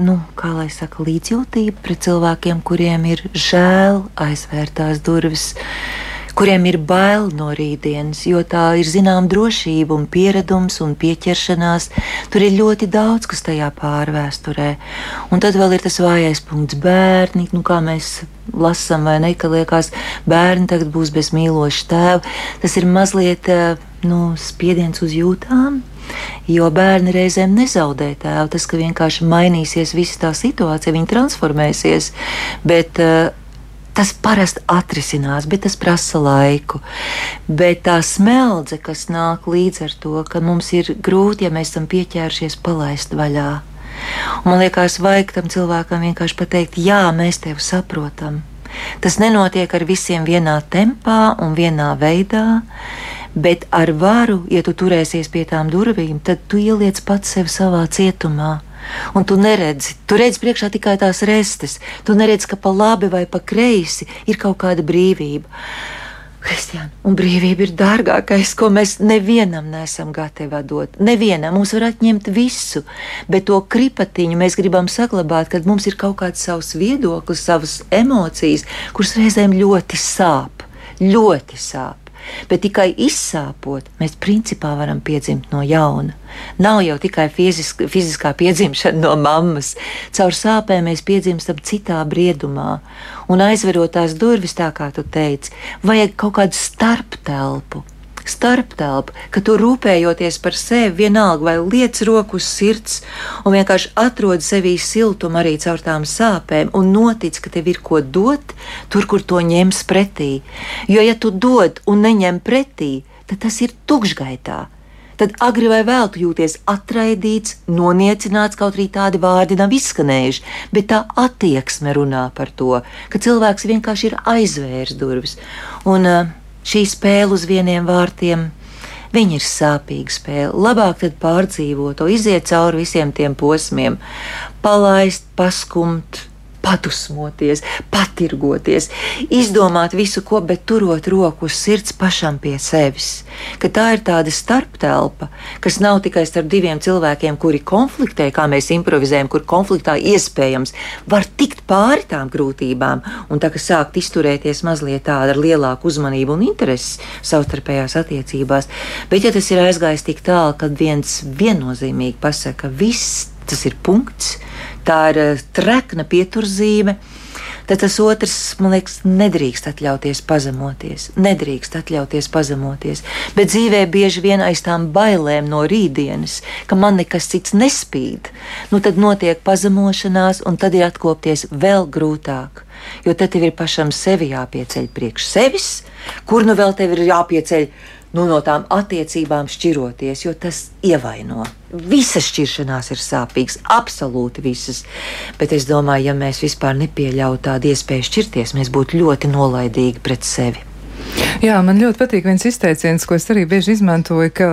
nu, kā lai saka, līdzjūtība pret cilvēkiem, kuriem ir žēl aizvērtās durvis, kuriem ir bail no rītdienas, jo tā ir zināma drošība un pieredums un pieķeršanās. Tur ir ļoti daudz, kas tajā pārvēsturē. Un tad vēl ir tas vājais punkts bērni, nu kā mēs lasām, vai ne, ka liekas, bērni tagad būs bez mīloša tēva. Tas ir mazliet eh, nu, spiediens uz jūtām. Jo bērni reizēm nezaudē tēvu. Tas, ka vienkārši mainīsies visa tā situācija, viņi transformēsies. Bet uh, Tas parasti atrisinās, bet tas prasa laiku. Bet tā smeldze, kas nāk līdz ar to, ka mums ir grūti, ja mēs esam pieķērušies, palaist vaļā. Un man liekas, vajag tam cilvēkam vienkārši pateikt, jā, mēs tevi saprotam. Tas nenotiek ar visiem vienā tempā un vienā veidā, bet ar varu, ja tu turēsies pie tām durvīm, tad tu ieliec pats sevi savā cietumā Un tu neredzi, tu redzi priekšā tikai tās restes. Tu neredzi, ka pa labi vai pa kreisi ir kaut kāda brīvība. Kristiāna, un brīvība ir dārgākais, ko mēs nevienam nesam gatavi dot. Nevienam mums var atņemt visu, bet to kripatiņu mēs gribam saglabāt, kad mums ir kaut kāds savs viedoklis, savas emocijas, kuras reizēm ļoti sāp. Ļoti sāp. Bet tikai izsāpot, mēs principā varam piedzimt no jauna. Nav jau tikai fiziska, fiziskā piedzimšana no mammas. Caur sāpēm mēs piedzimstam citā briedumā. Un aizverot tās durvis, tā kā tu teici, vajag kaut kādu starptelpu starptelpa, ka tu rūpējoties par sevi, vienalga vai liec roku uz sirds, un vienkārši atrod sevī siltumu arī caur tām sāpēm, un notic, ka tev ir ko dot, tur, kur to ņems pretī. Jo, ja tu dod un neņem pretī, tad tas ir tukšgaitā. Tad agri vai vēl tu jūties atraidīts, noniecināts, kaut arī tādi vārdi nav izskanējuši, bet tā attieksme runā par to, ka cilvēks vienkārši ir aizvērs durvis. Un, uh, šī spēle uz vieniem vārtiem. Viņa ir sāpīga spēle. Labāk tad pārdzīvot, to iziet cauri visiem tiem posmiem, palaist, paskumt, padusmoties, patirgoties, izdomāt visu, ko, bet turot roku uz sirds pašam pie sevis. Ka tā ir tāda starptelpa, kas nav tikai starp diviem cilvēkiem, kuri konfliktē, kā mēs improvizējam, kur konfliktā iespējams var tikt pāri tām grūtībām, un tā kā sākt izturēties mazliet tāda ar lielāku uzmanību un interesi savstarpējās attiecībās. Bet, ja tas ir aizgājis tik tālu, kad viens viennozīmīgi pasaka, viss tas ir punkts, tā ir eh, trekna pieturzīme. Tad tas otrs, man liekas, nedrīkst atļauties pazemoties. Nedrīkst atļauties pazemoties. Bet dzīvē bieži vien aiz tām bailēm no rītdienas, ka man nekas cits nespīd, nu tad notiek pazemošanās, un tad ir atkopties vēl grūtāk. Jo tad tev ir pašam sevi jāpieceļ priekš sevis, kur nu vēl tev ir jāpieceļ nu, no tām attiecībām šķiroties, jo tas ievaino. Visas šķiršanās ir sāpīgas, absolūti visas. Bet es domāju, ja mēs vispār nepieļautu tādu iespēju šķirties, mēs būtu ļoti nolaidīgi pret sevi. Jā, man ļoti patīk viens izteiciens, ko es arī bieži izmantoju, ka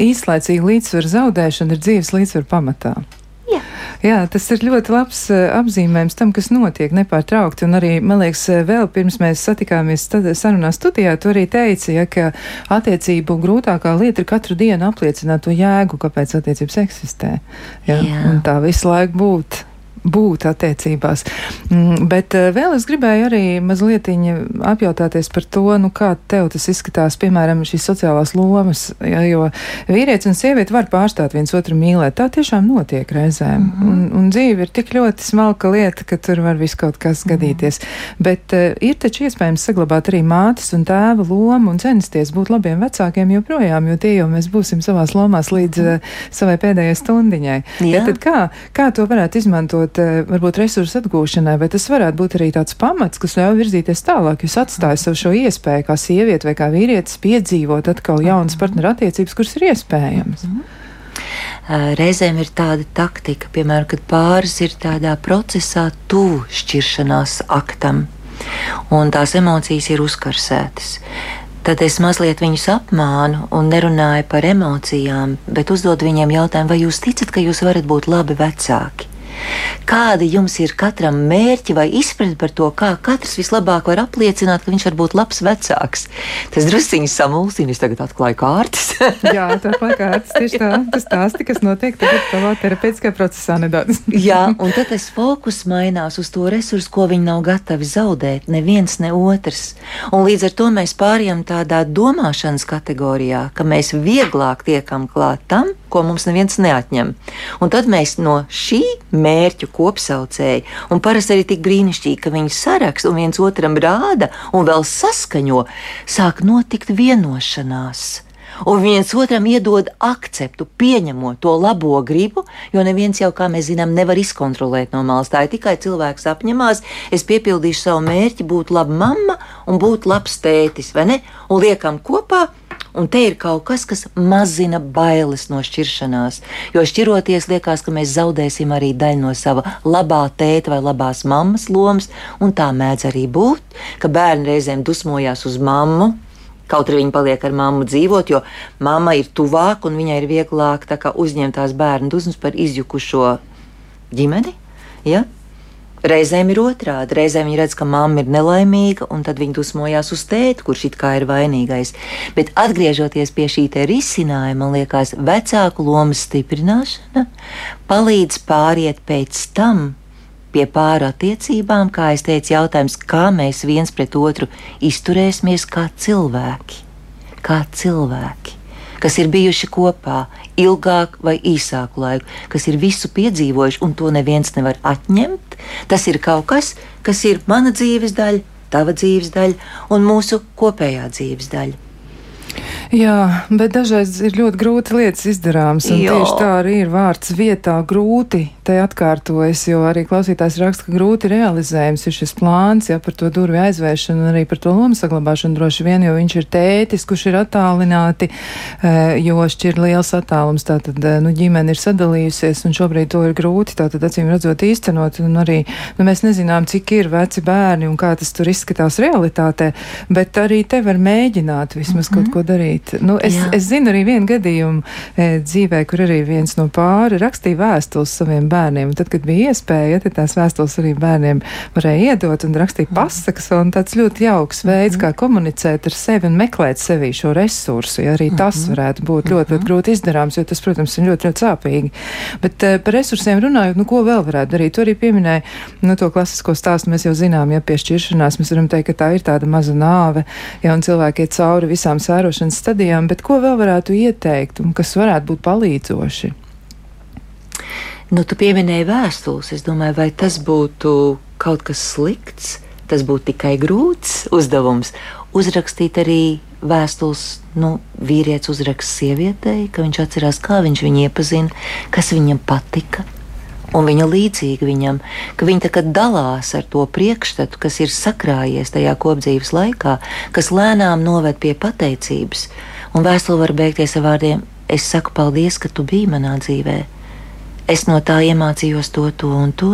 īslaicīga līdzsvera zaudēšana ir dzīves līdzsvera pamatā. Jā. Jā, tas ir ļoti labs uh, apzīmējums tam, kas notiek nepārtraukti. Un arī, man liekas, eh, vēl pirms mēs satikāmies sarunā studijā, tu arī teici, ja, ka attiecību grūtākā lieta ir katru dienu apliecināt to jēgu, kāpēc attiecības eksistē. Ja? Jā. Un tā visu laiku būt būt attiecībās. Mm, bet eh, vēl es gribēju arī mazliet apjautāties par to, nu, kā tev tas izskatās, piemēram, šīs sociālās lomas, ja, jo vīrietis un sieviete var pārstāt viens otru mīlēt. Tā tiešām notiek reizēm. Mm -hmm. un, un dzīve ir tik ļoti smalka lieta, ka tur var viss kaut kas gadīties. Mm -hmm. Bet uh, ir taču iespējams saglabāt arī mātes un tēva lomu un censties būt labiem vecākiem joprojām, jo tie jau mēs būsim savās lomās līdz uh, savai pēdējai stundiņai. Ja, tad kā, kā to varētu izmantot? Izmantot eh, varbūt resursu atgūšanai, vai tas varētu būt arī tāds pamats, kas ļauj virzīties tālāk. Jūs atstājat sev šo iespēju, kā sieviete vai kā vīrietis, piedzīvot atkal jaunas partnerattiecības, kuras ir iespējamas. Mm -hmm. Reizēm ir tāda taktika, piemēram, kad pāris ir tādā procesā, tuvu šķiršanās aktam, un tās emocijas ir uzkarsētas. Tad es mazliet viņus apmānu un nerunāju par emocijām, bet uzdodu viņiem jautājumu, vai jūs ticat, ka jūs varat būt labi vecāki? Kāda jums ir katram mērķi vai izpratne par to, kā katrs vislabāk var apliecināt, ka viņš var būt labs vecāks. Tas drusciņš samulsina, es tagad atklāju kārtas. Jā, tā kā kārtas tieši tā, tas stāsti, kas notiek tagad tavā terapeitiskajā procesā nedaudz. Jā, un tad tas fokus mainās uz to resursu, ko viņi nav gatavi zaudēt, neviens ne otrs. Un līdz ar to mēs pārējām tādā domāšanas kategorijā, ka mēs vieglāk tiekam klāt tam, ko mums neviens neatņem. Un tad mēs no šī mērķu kopsaucēji, un parasti arī tik brīnišķīgi, ka viņi saraksta un viens otram rāda un vēl saskaņo, sāk notikt vienošanās un viens otram iedod akceptu, pieņemot to labo gribu, jo neviens jau, kā mēs zinām, nevar izkontrolēt no malas. Tā ir tikai cilvēks apņemās, es piepildīšu savu mērķi, būt laba mamma un būt labs tētis, vai ne? Un liekam kopā, Un te ir kaut kas, kas mazina bailes no šķiršanās. Jo šķiroties, liekas, ka mēs zaudēsim arī daļu no sava labā tēta vai labās mammas lomas, un tā mēdz arī būt, ka bērni reizēm dusmojās uz mammu. Kaut arī viņa paliek ar mammu dzīvot, jo mamma ir tuvāk un viņai ir vieglāk uzņemt tās bērnu dusmas par izjukušo ģimeni. Ja? Reizēm ir otrādi. Reizēm viņi redz, ka mamma ir nelaimīga, un tad viņi dusmojās uz tēti, kurš it kā ir vainīgais. Bet atgriežoties pie šī risinājuma, man liekas, vecāku lomas stiprināšana palīdz pāriet pēc tam pie pāra attiecībām, kā es teicu, jautājums, kā mēs viens pret otru izturēsimies kā cilvēki. Kā cilvēki kas ir bijuši kopā ilgāk vai īsāku laiku, kas ir visu piedzīvojuši, un to neviens nevar atņemt. Tas ir kaut kas, kas ir mana dzīves daļa, tava dzīves daļa un mūsu kopējā dzīves daļa. Jā, bet dažreiz ir ļoti grūti lietas izdarāmas, un jo. tieši tā arī ir vārds vietā grūti. Te atkārtojas, jo arī klausītājs raksta, ka grūti realizējams ir šis plāns, ja par to durvju aizvēršanu un arī par to lomu saglabāšanu droši vien, jo viņš ir tētis, kurš ir attālināti, eh, jo šķir liels attālums, tātad, eh, nu, ģimene ir sadalījusies, un šobrīd to ir grūti, tātad, acīm redzot, īstenot, un arī, nu, mēs nezinām, cik ir veci bērni un kā tas tur izskatās realitātē, bet arī te var mēģināt vismaz mm -hmm. kaut ko darīt darīt. Nu, es, Jā. es zinu arī vienu gadījumu e, dzīvē, kur arī viens no pāri rakstīja vēstules saviem bērniem. Tad, kad bija iespēja, ja, tad tās vēstules arī bērniem varēja iedot un rakstīt pasakas. Un tāds ļoti jauks veids, mm -hmm. kā komunicēt ar sevi un meklēt sevī šo resursu. Ja, arī tas mm -hmm. varētu būt ļoti, ļoti, ļoti grūti izdarāms, jo tas, protams, ir ļoti, ļoti sāpīgi. Bet e, par resursiem runājot, nu, ko vēl varētu darīt? Tu arī pieminēji nu, to klasisko stāstu. Mēs jau zinām, ja piešķiršanās mēs varam teikt, ka tā ir tāda maza nāve, ja un cilvēki iet cauri visām sērošanas stadijām, bet ko vēl varētu ieteikt un kas varētu būt palīdzoši? Nu, tu pieminēji vēstules. Es domāju, vai tas būtu kaut kas slikts, tas būtu tikai grūts uzdevums. Uzrakstīt arī vēstules, nu, vīrietis uzraksta sievietei, ka viņš atcerās, kā viņš viņu iepazina, kas viņam patika, un viņa līdzīga viņam, ka viņa tagad dalās ar to priekšstatu, kas ir sakrājies tajā kopdzīves laikā, kas lēnām noved pie pateicības. Un vēstule var beigties ar vārdiem: Es saku paldies, ka tu biji manā dzīvē. Es no tā iemācījos to, to un to.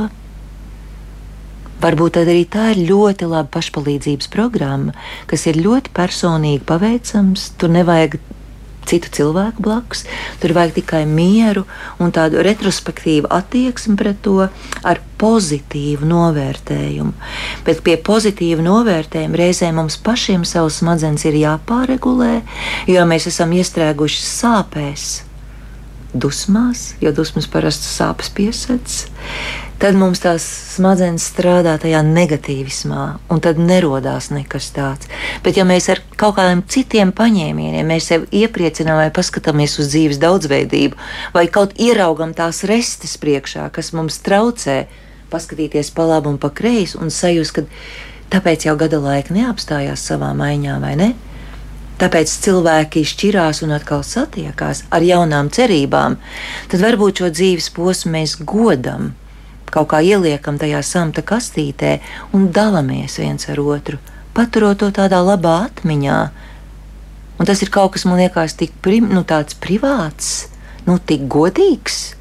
Varbūt arī tā ir ļoti laba pašpalīdzības programma, kas ir ļoti personīgi paveicams. Tur nevajag citu cilvēku blakus. Tur vajag tikai mieru un tādu retrospektīvu attieksmi pret to ar pozitīvu novērtējumu. Bet pie pozitīva novērtējuma reizēm mums pašiem savus smadzenes ir jāpāregulē, jo mēs esam iestrēguši sāpēs, dusmās, jo dusmas parasti sāpes piesaistās tad mums tās smadzenes strādā tajā negatīvismā, un tad nerodās nekas tāds. Bet, ja mēs ar kaut kādiem citiem paņēmieniem, sev iepriecinām vai paskatāmies uz dzīves daudzveidību, vai kaut ieraugam tās restes priekšā, kas mums traucē, paskatīties pa labi un pa kreisi un sajust, ka tāpēc jau gada laika neapstājās savā maiņā, vai ne? Tāpēc cilvēki šķirās un atkal satiekās ar jaunām cerībām. Tad varbūt šo dzīves posmu mēs godam, kaut kā ieliekam tajā samta kastītē un dalāmies viens ar otru, paturot to tādā labā atmiņā. Un tas ir kaut kas, man liekas, tik prim, nu, privāts, nu, tik godīgs.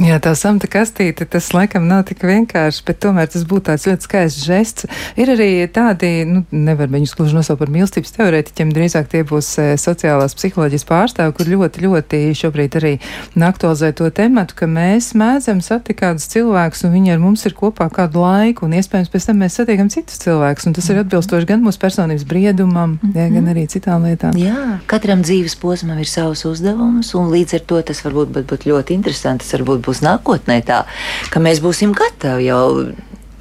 Jā, tā samta kastīte, tas laikam nav tik vienkārši, bet tomēr tas būtu tāds ļoti skaists žests. Ir arī tādi, nu, nevar viņus gluži nosaukt par mīlestības teorētiķiem, drīzāk tie būs e, sociālās psiholoģijas pārstāvi, kur ļoti, ļoti šobrīd arī aktualizē to tematu, ka mēs mēdzam satikt kādus cilvēkus, un viņi ar mums ir kopā kādu laiku, un iespējams pēc tam mēs satiekam citus cilvēkus, un tas ir atbilstoši gan mūsu personības briedumam, mm -hmm. jā, gan arī citām lietām. Jā, katram dzīves posmam ir savs uzdevums, un līdz ar to tas varbūt būt ļoti interesanti. Tas varbūt būs nākotnē tā, ka mēs būsim gatavi jau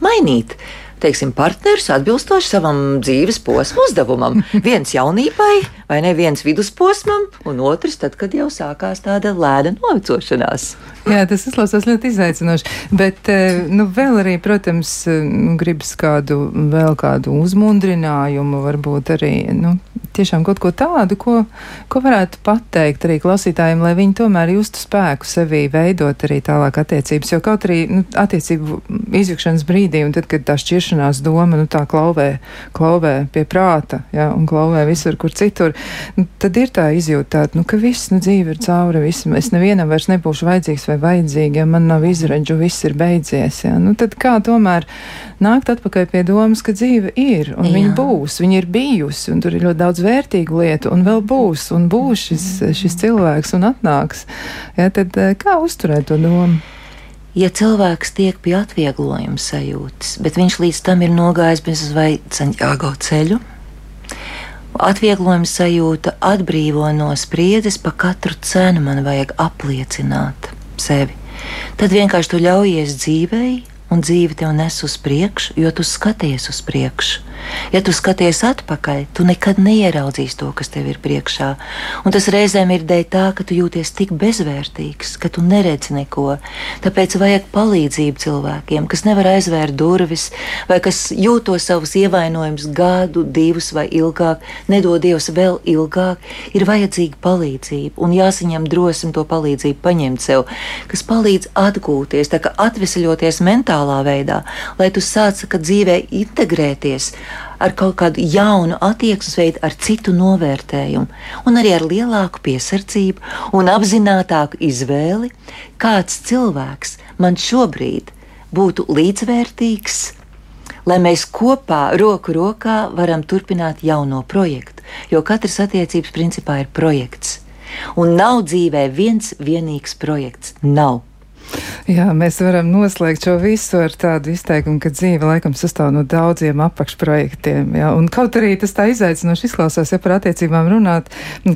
mainīt teiksim, partneris atbilstoši savam dzīves posmu uzdevumam. viens jaunībai, vai ne viens vidusposmam, un otrs tad, kad jau sākās tāda lēna novecošanās. Jā, tas izklausās ļoti izaicinoši. Bet, eh, nu, vēl arī, protams, eh, nu, gribas kādu, vēl kādu uzmundrinājumu, varbūt arī, nu, tiešām kaut ko tādu, ko, ko varētu pateikt arī klausītājiem, lai viņi tomēr justu spēku sevī veidot arī tālāk attiecības. Jo kaut arī, nu, attiecību izjukšanas brīdī, un tad, kad tā šķiršanās doma, nu, tā klauvē, klauvē pie prāta, jā, un klauvē visur, kur citur, nu, tad ir tā izjūta tāda, nu, ka viss, nu, dzīve ir cauri, viss, es nevienam vairs nebūšu vajadzīgs vai vajadzīgi, ja man nav izredzu, viss ir beidzies. Ja? Nu, tad kā tomēr nākt atpakaļ pie domas, ka dzīve ir un Jā. viņa būs, viņa ir bijusi un tur ir ļoti daudz vērtīgu lietu un vēl būs un būs šis, šis cilvēks un atnāks. Ja? Tad eh, kā uzturēt to domu? ja cilvēks tiek pie atvieglojuma sajūtas, bet viņš līdz tam ir nogājis bez vai Santiago ceļu, atvieglojuma sajūta atbrīvo no spriedzes, pa katru cenu man vajag apliecināt sevi. Tad vienkārši tu ļaujies dzīvei, un dzīve tev nes uz priekšu, jo tu skaties uz priekšu. Ja tu skaties atpakaļ, tu nekad neieraudzīsi to, kas tev ir priekšā. Un tas reizēm ir dēļ tā, ka tu jūties tik bezvērtīgs, ka tu neredzi neko. Tāpēc vajag palīdzību cilvēkiem, kas nevar aizvērt durvis, vai kas jūto savus ievainojumus gadu, divus vai ilgāk, nedod Dievs vēl ilgāk. Ir vajadzīga palīdzība, un jāsaņem drosme to palīdzību paņemt sev, kas palīdz atgūties, tā kā atvesaļoties mentālā veidā, lai tu sāc dzīvē integrēties ar kaut kādu jaunu attieksmes veidu, ar citu novērtējumu, un arī ar lielāku piesardzību un apzinātāku izvēli, kāds cilvēks man šobrīd būtu līdzvērtīgs, lai mēs kopā, roku rokā, varam turpināt jauno projektu. Jo katrs attiecības principā ir projekts. Un nav dzīvē viens vienīgs projekts. Nav. Jā, mēs varam noslēgt šo visu ar tādu izteikumu, ka dzīve laikam sastāv no daudziem apakšprojektiem. Jā, un kaut arī tas tā izaicinoši izklausās, ja par attiecībām runāt,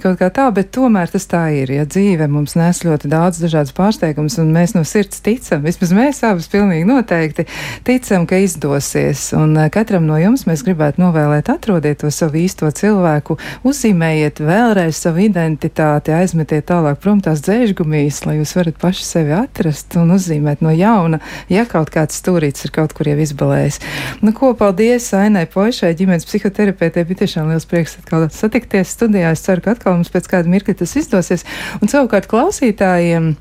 kaut kā tā, bet tomēr tas tā ir. Ja dzīve mums nes ļoti daudz dažādas pārsteigumus, un mēs no sirds ticam, vismaz mēs abas pilnīgi noteikti ticam, ka izdosies. Un eh, katram no jums mēs gribētu novēlēt, atrodiet to savu īsto cilvēku, uzzīmējiet vēlreiz savu identitāti, aizmetiet tālāk prom tās dzēžgumijas, lai jūs varat paši sevi atrast un uzzīmēt no jauna, ja kaut kāds stūrīts ir kaut kur jau izbalējis. Nu, ko paldies Ainai Poišai, ģimenes psihoterapeitē, bija tiešām liels prieks atkal satikties studijā. Es ceru, ka atkal mums pēc kāda mirkļa tas izdosies. Un savukārt klausītājiem.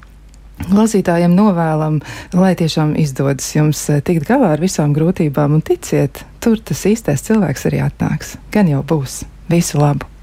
Klausītājiem novēlam, lai tiešām izdodas jums eh, tikt galā ar visām grūtībām, un ticiet, tur tas īstais cilvēks arī atnāks. Gan jau būs. Visu labu!